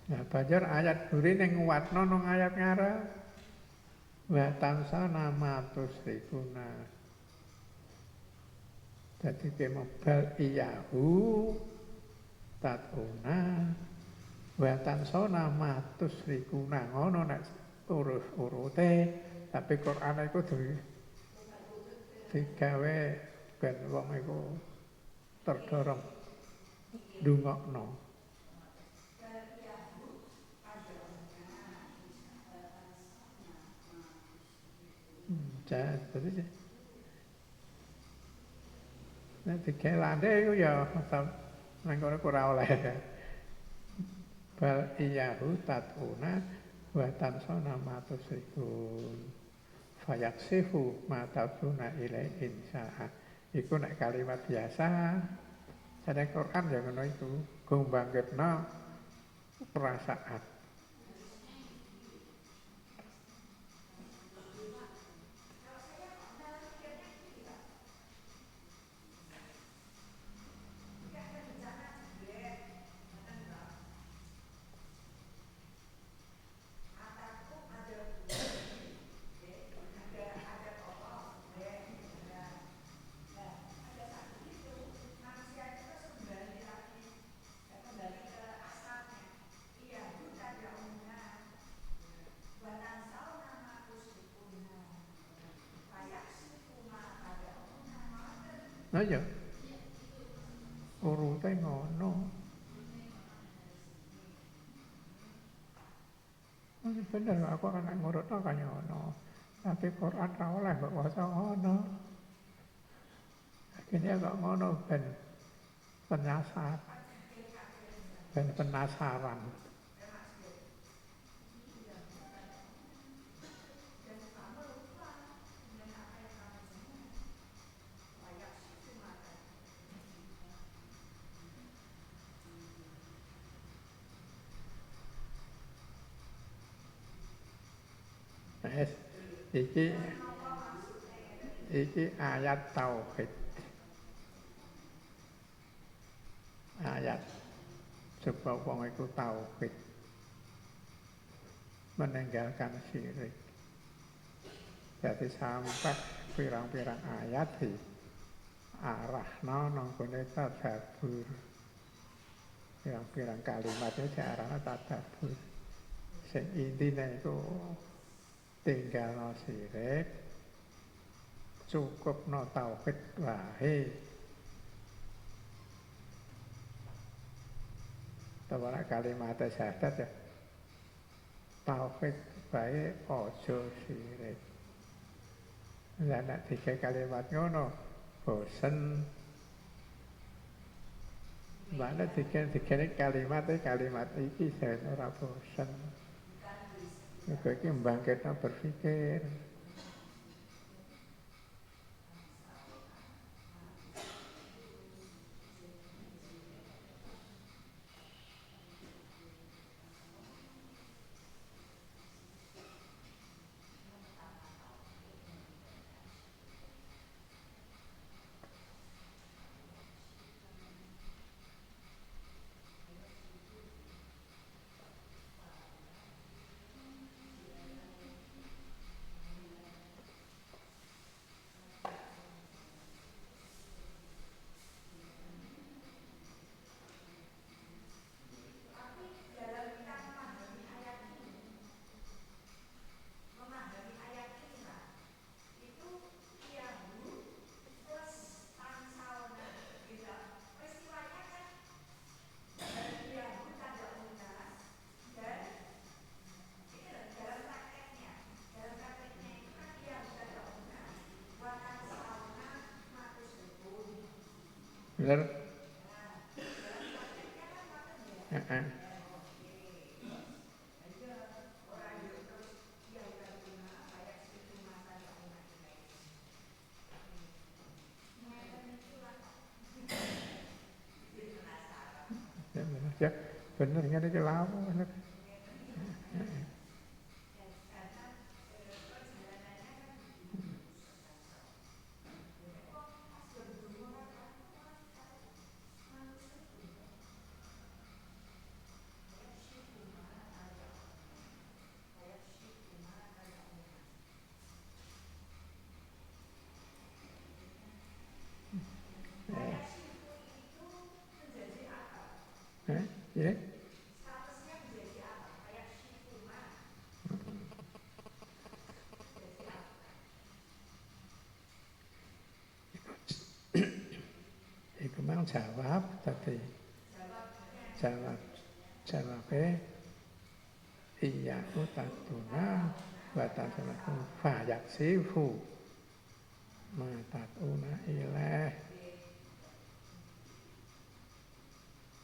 Nah, banjur ayat buri ning nguatno nang ayat ngarep. Wa tansana matus rikuna. Dadi kemobal iyahu tatuna wa tansana matus rikuna ngono nek urus-urute tapi Quran iku di digawe ben wong iku terdorong chả tự chứ nên thì cái làm thế bây giờ tâm năng có nó có rau lại. Bal iyahu tatuna wa tansona ma tusrikun fayaksifu ilai insa'a iku nek kalimat biasa sadang Quran ya ngono iku gumbangketno perasaan よおろたいものมันเป็นเรื่องราวก็กำลังงดต้องกันอยู่น้อเป็นคนอันเราอะไรแบบว่าจะงอเน้อะทีนี้ก็งอเนาะเป็นปัญญาสาเป็นปัญญาสารัน อิจิอิจิอายัดเตาผิดอายัดสุปปองไอกุเตาผิดมันแดงแก่การสี่เลยแต่ที่สามปักปีรังปีรังอายัดถีอาระน้องน้องคนได้ตาแถบพื้นปีรังปีรังกาลิมาเจ้าแฉระตาแถบพื้นเสียงอินดีในก็ tinggalno sirik cukupno tauhid wae Tawana kalimat syahadat ya tauhid wae ojo sirik Lah nek tiga kalimat ngono bosen Mana tiga-tiga kalimat kalimat iki sen ora bosen. Sebaiknya Mbah kita berpikir. Benar? Uh -uh. ya bener ya. nggak ada celama bener ฉาวาปตติฉาวาฉาวาเพอิยาอุตัตุนาวาตาสมาคมฝ่าอยากสีฟูมาตัดอุนาอีแล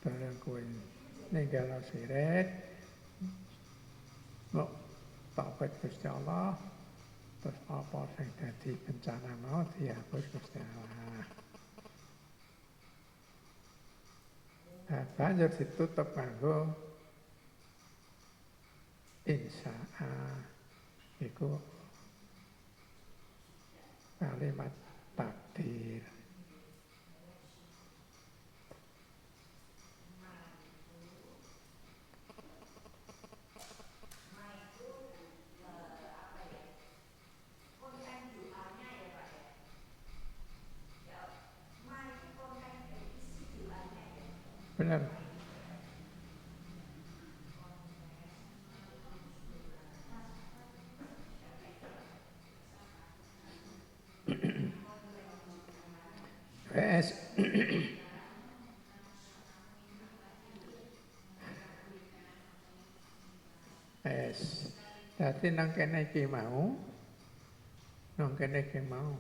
ตระกุลนี่กเลาสีเรศบอกต่อไปกุศลอ terus apa sing dadi bencana mau dihapus Gusti ธา Nah, banjur ditutup kanggo insya iku kalimat takdir. Benar. Wes. Wes. Dadi nang kene iki mau nang kene iki mau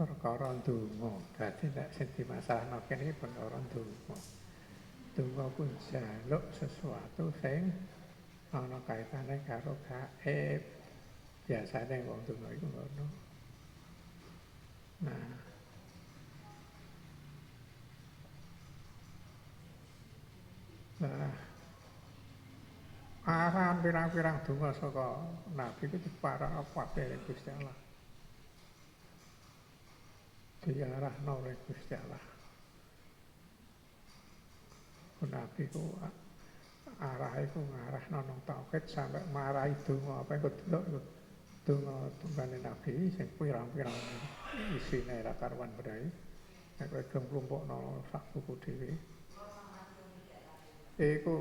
perkara ndonga. Dadi nek sing dimasalahno kene perkara ndonga. Ndonga ku jaluk sesuatu sing ana kaitane karo gaib. Biasane wong ndonga iku ngono. Nah, Nah, arahan pirang-pirang donga saka Nabi itu diparah dari Gusti Allah. Diarahno oleh Gusti Allah. Nabi ku arah itu ngarahno nang tauhid sampai marahi donga apa iku delok iku donga tunggane Nabi sing pirang-pirang isine ra karuan berai. Kowe gelem klumpukno sak buku dhewe. Iku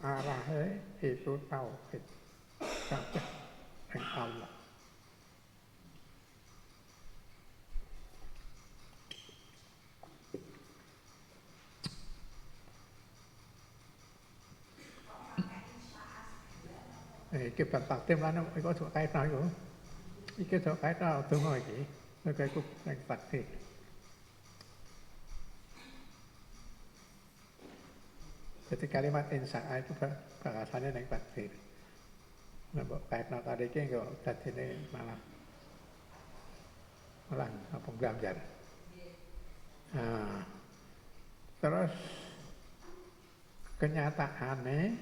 arahe iku tauhid. Kabeh ing Allah. Iki bab takdim lan iku aja kaitno iku. Iki donga iki. Iku takdir. Jadi kalimat itu bahasanya tadi malah malah apa. Nah, terus kenyataannya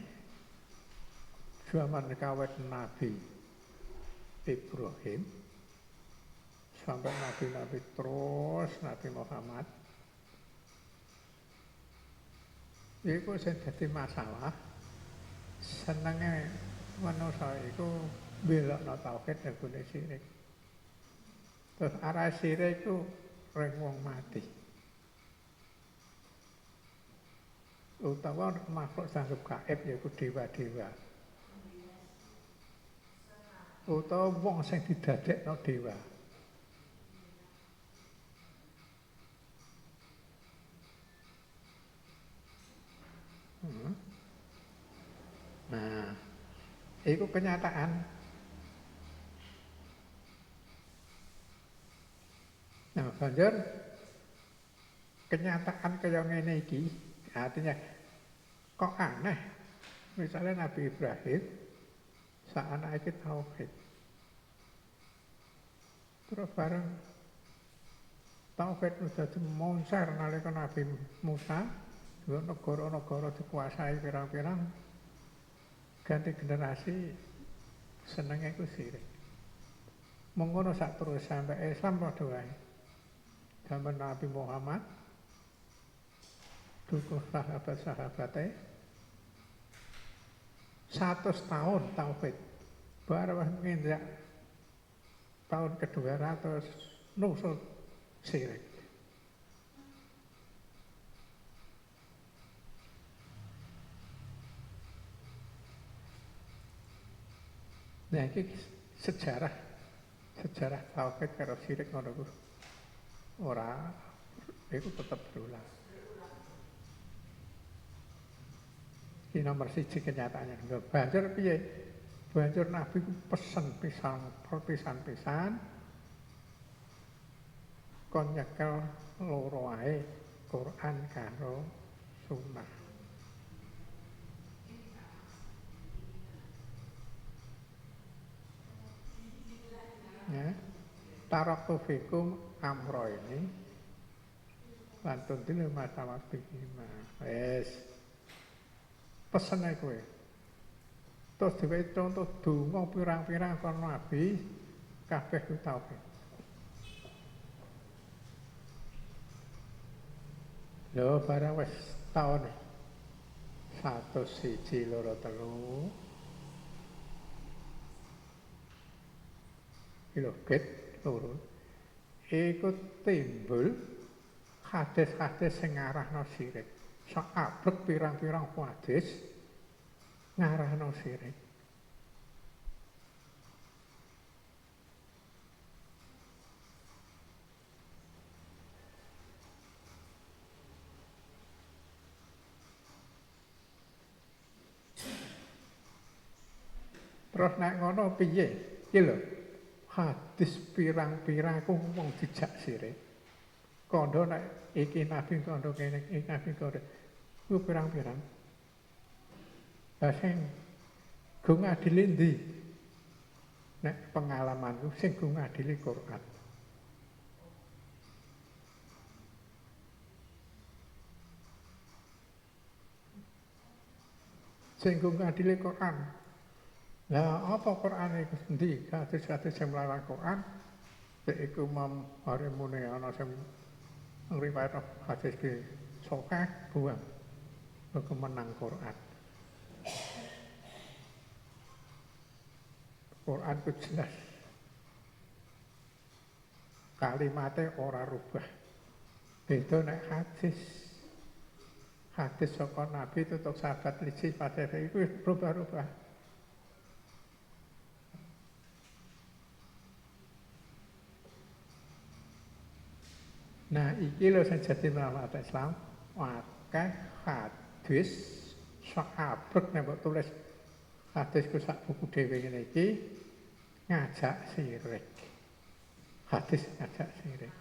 zaman kawet Nabi Ibrahim sampai Nabi-Nabi terus Nabi Muhammad Iku sing dadi masalah senenge manusa iku belokno tauhid nebune sirik. Terus arah sirik iku ring wong mati. Utawa makhluk sanggup gaib yaiku dewa-dewa. Utawa wong sing didadekno dewa. Hmm. Nah, itu kenyataan. Nah, banjur kenyataan kaya ngene iki artinya kok aneh misalnya Nabi Ibrahim saat anak iki tauhid. Terus bareng. Tauhid udah monser nalika Nabi Musa negara-negara dikuasai pirang-pirang ganti generasi senengnya itu sirik. Mengono sak terus sampai Islam padha wae. Zaman Nabi Muhammad dukuh sahabat-sahabatnya satu tahun tauhid baru nginjak tahun kedua ratus nusul sirik Nah, ini sejarah sejarah tauhid karo sirik ngono ku. Ora itu tetap berulang. Ini nomor siji kenyataannya. Banjur piye? Banjur Nabi ku pesen pisan pisan-pisan kon nyekel loro Quran karo sunnah. ya taraktu fikum amro ini lantun dile masalah bihima wes pesen ae kowe. Terus diwe contoh donga pirang-pirang kon nabi kabeh ku tauhid lho barang wis taun satu siji loro telu. Lho get loro. Iku timbul hadis-hadis sing ngarahno sirik sak abrek pirang-pirang hadis ngarahno sirik Terus nek ngono piye? Iki lho. Hadis pirang-pirang ku wong dijak sirik. kondo nek iki nabi kondo kene iki nabi kondo. Ku pirang-pirang. Sing gung adile ndi? Nek pengalamanku sing gung adile Quran. Sing gung adile Quran. Nah, apa Quran itu sendiri? Kata-kata saya melalui Quran, saya mam memarimu ini, ana sing ngriwayat hadis ki sokeh buang kemenang Quran. Quran ku jelas. Kalimatnya ora rubah. Beda nek hadis. Hadis saka Nabi tutuk sahabat liji pada itu rubah-rubah. Nah, iki lho sing dadi ulama Islam, akeh hadis sak abrek nek mbok tulis hadis ku sak buku dhewe ngene iki ngajak sirik. Hadis ngajak sirik.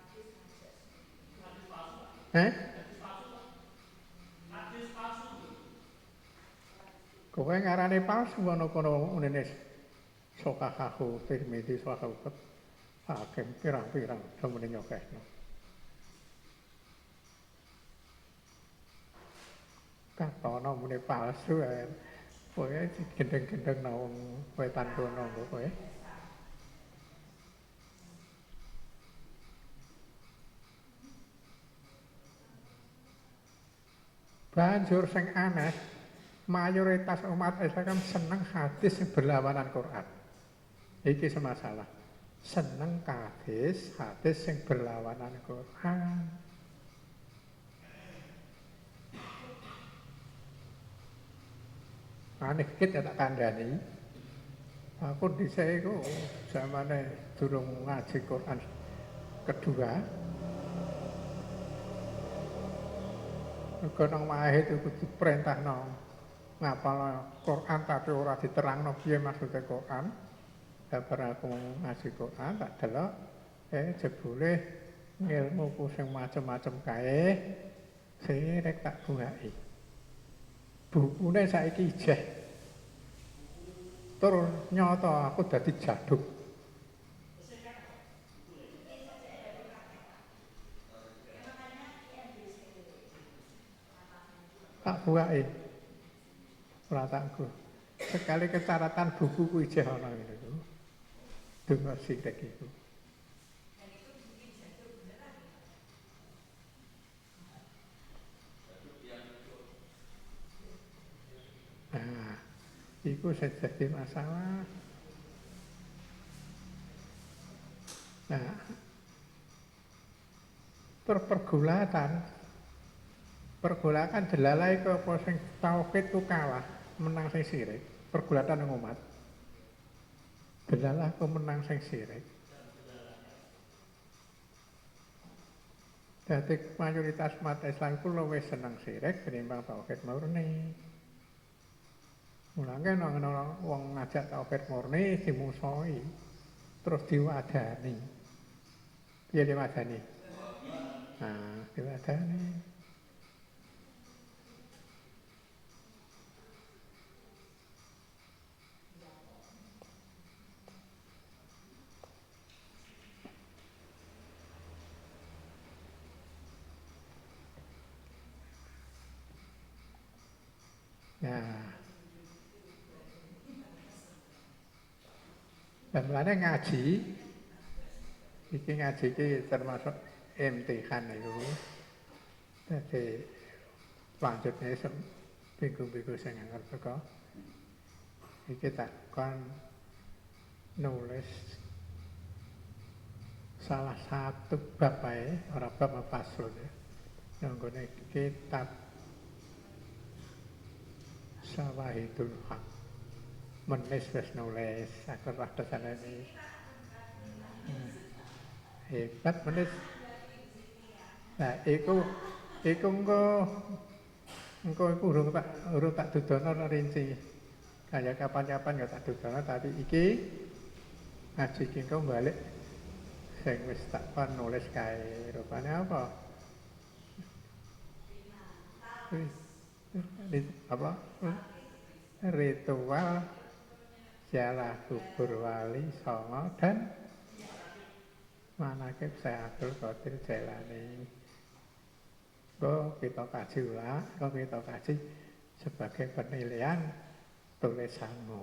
Eh? Kowe ngarane palsu ana kono unene sokahahu Tirmidzi sokahahu Hakim pirang-pirang semene nyokehno. Katono muni palsu ae. Kowe gendeng-gendeng nang wong wetan kono kok kowe. Banjur sing aneh, mayoritas umat Islam seneng hadis sing berlawanan Quran. Iki semasalah. Seneng hadis, hadis sing berlawanan Quran. Aneh dikit ya tak kandhani. Aku iku zamane durung ngaji Quran kedua. Mergo nang mahe itu diperintahno ngapal Quran tapi ora diterangno piye maksude Quran. Lah aku ngaji Quran tak delok eh jebule ngilmuku sing macem-macem kae sirek tak bungaki. Bukune saiki ijeh. Tur nyata aku dadi jaduk. Tak buake. Ora takku. Sekali kecaratan bukuku ijeh ana ngene iku. Donga sithik. Itu jadi masalah. Nah, terpergulatan, pergulatan delalai ke apa sing tauhid ku kalah, menang sing sirik, pergulatan yang umat. Delalah ku menang sing sirik. Jadi mayoritas umat Islam ku luwih seneng sirik ketimbang tauhid murni. Mulane ana wong ngajak tauhid murni dimusoi terus diwadani. Piye diwadani? Nah, diwadani. Dan mulanya ngaji, iki ngaji iki termasuk imtihan itu. Jadi selanjutnya sem biku-biku sing ngerti kok. Iki tak kon nulis salah satu bab ae, ora bab apa faslun ya. Nggone kitab Sawahidul Haq. Menis wis nulis, aku roh desane iki. Hmm. Hebat menis. Nah, iku iku engko engko iku urung tak urung tak dudono rinci. Kayak kapan-kapan ya tak dudono tapi iki ngaji iki engko balik sing wis tak kon nulis kae rupane apa? Rit- apa? Ritual ziarah kubur wali songo dan manakib saya Abdul Qadir Jailani. Kok kita kaji ulang, kita kaji sebagai penilaian tulisanmu.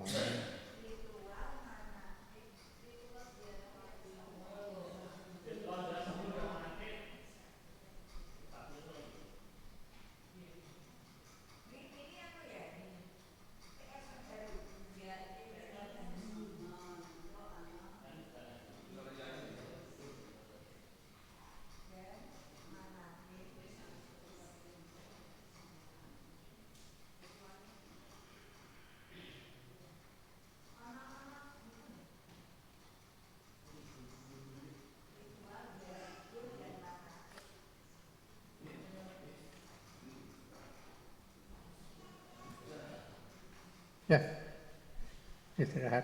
Ya, istirahat.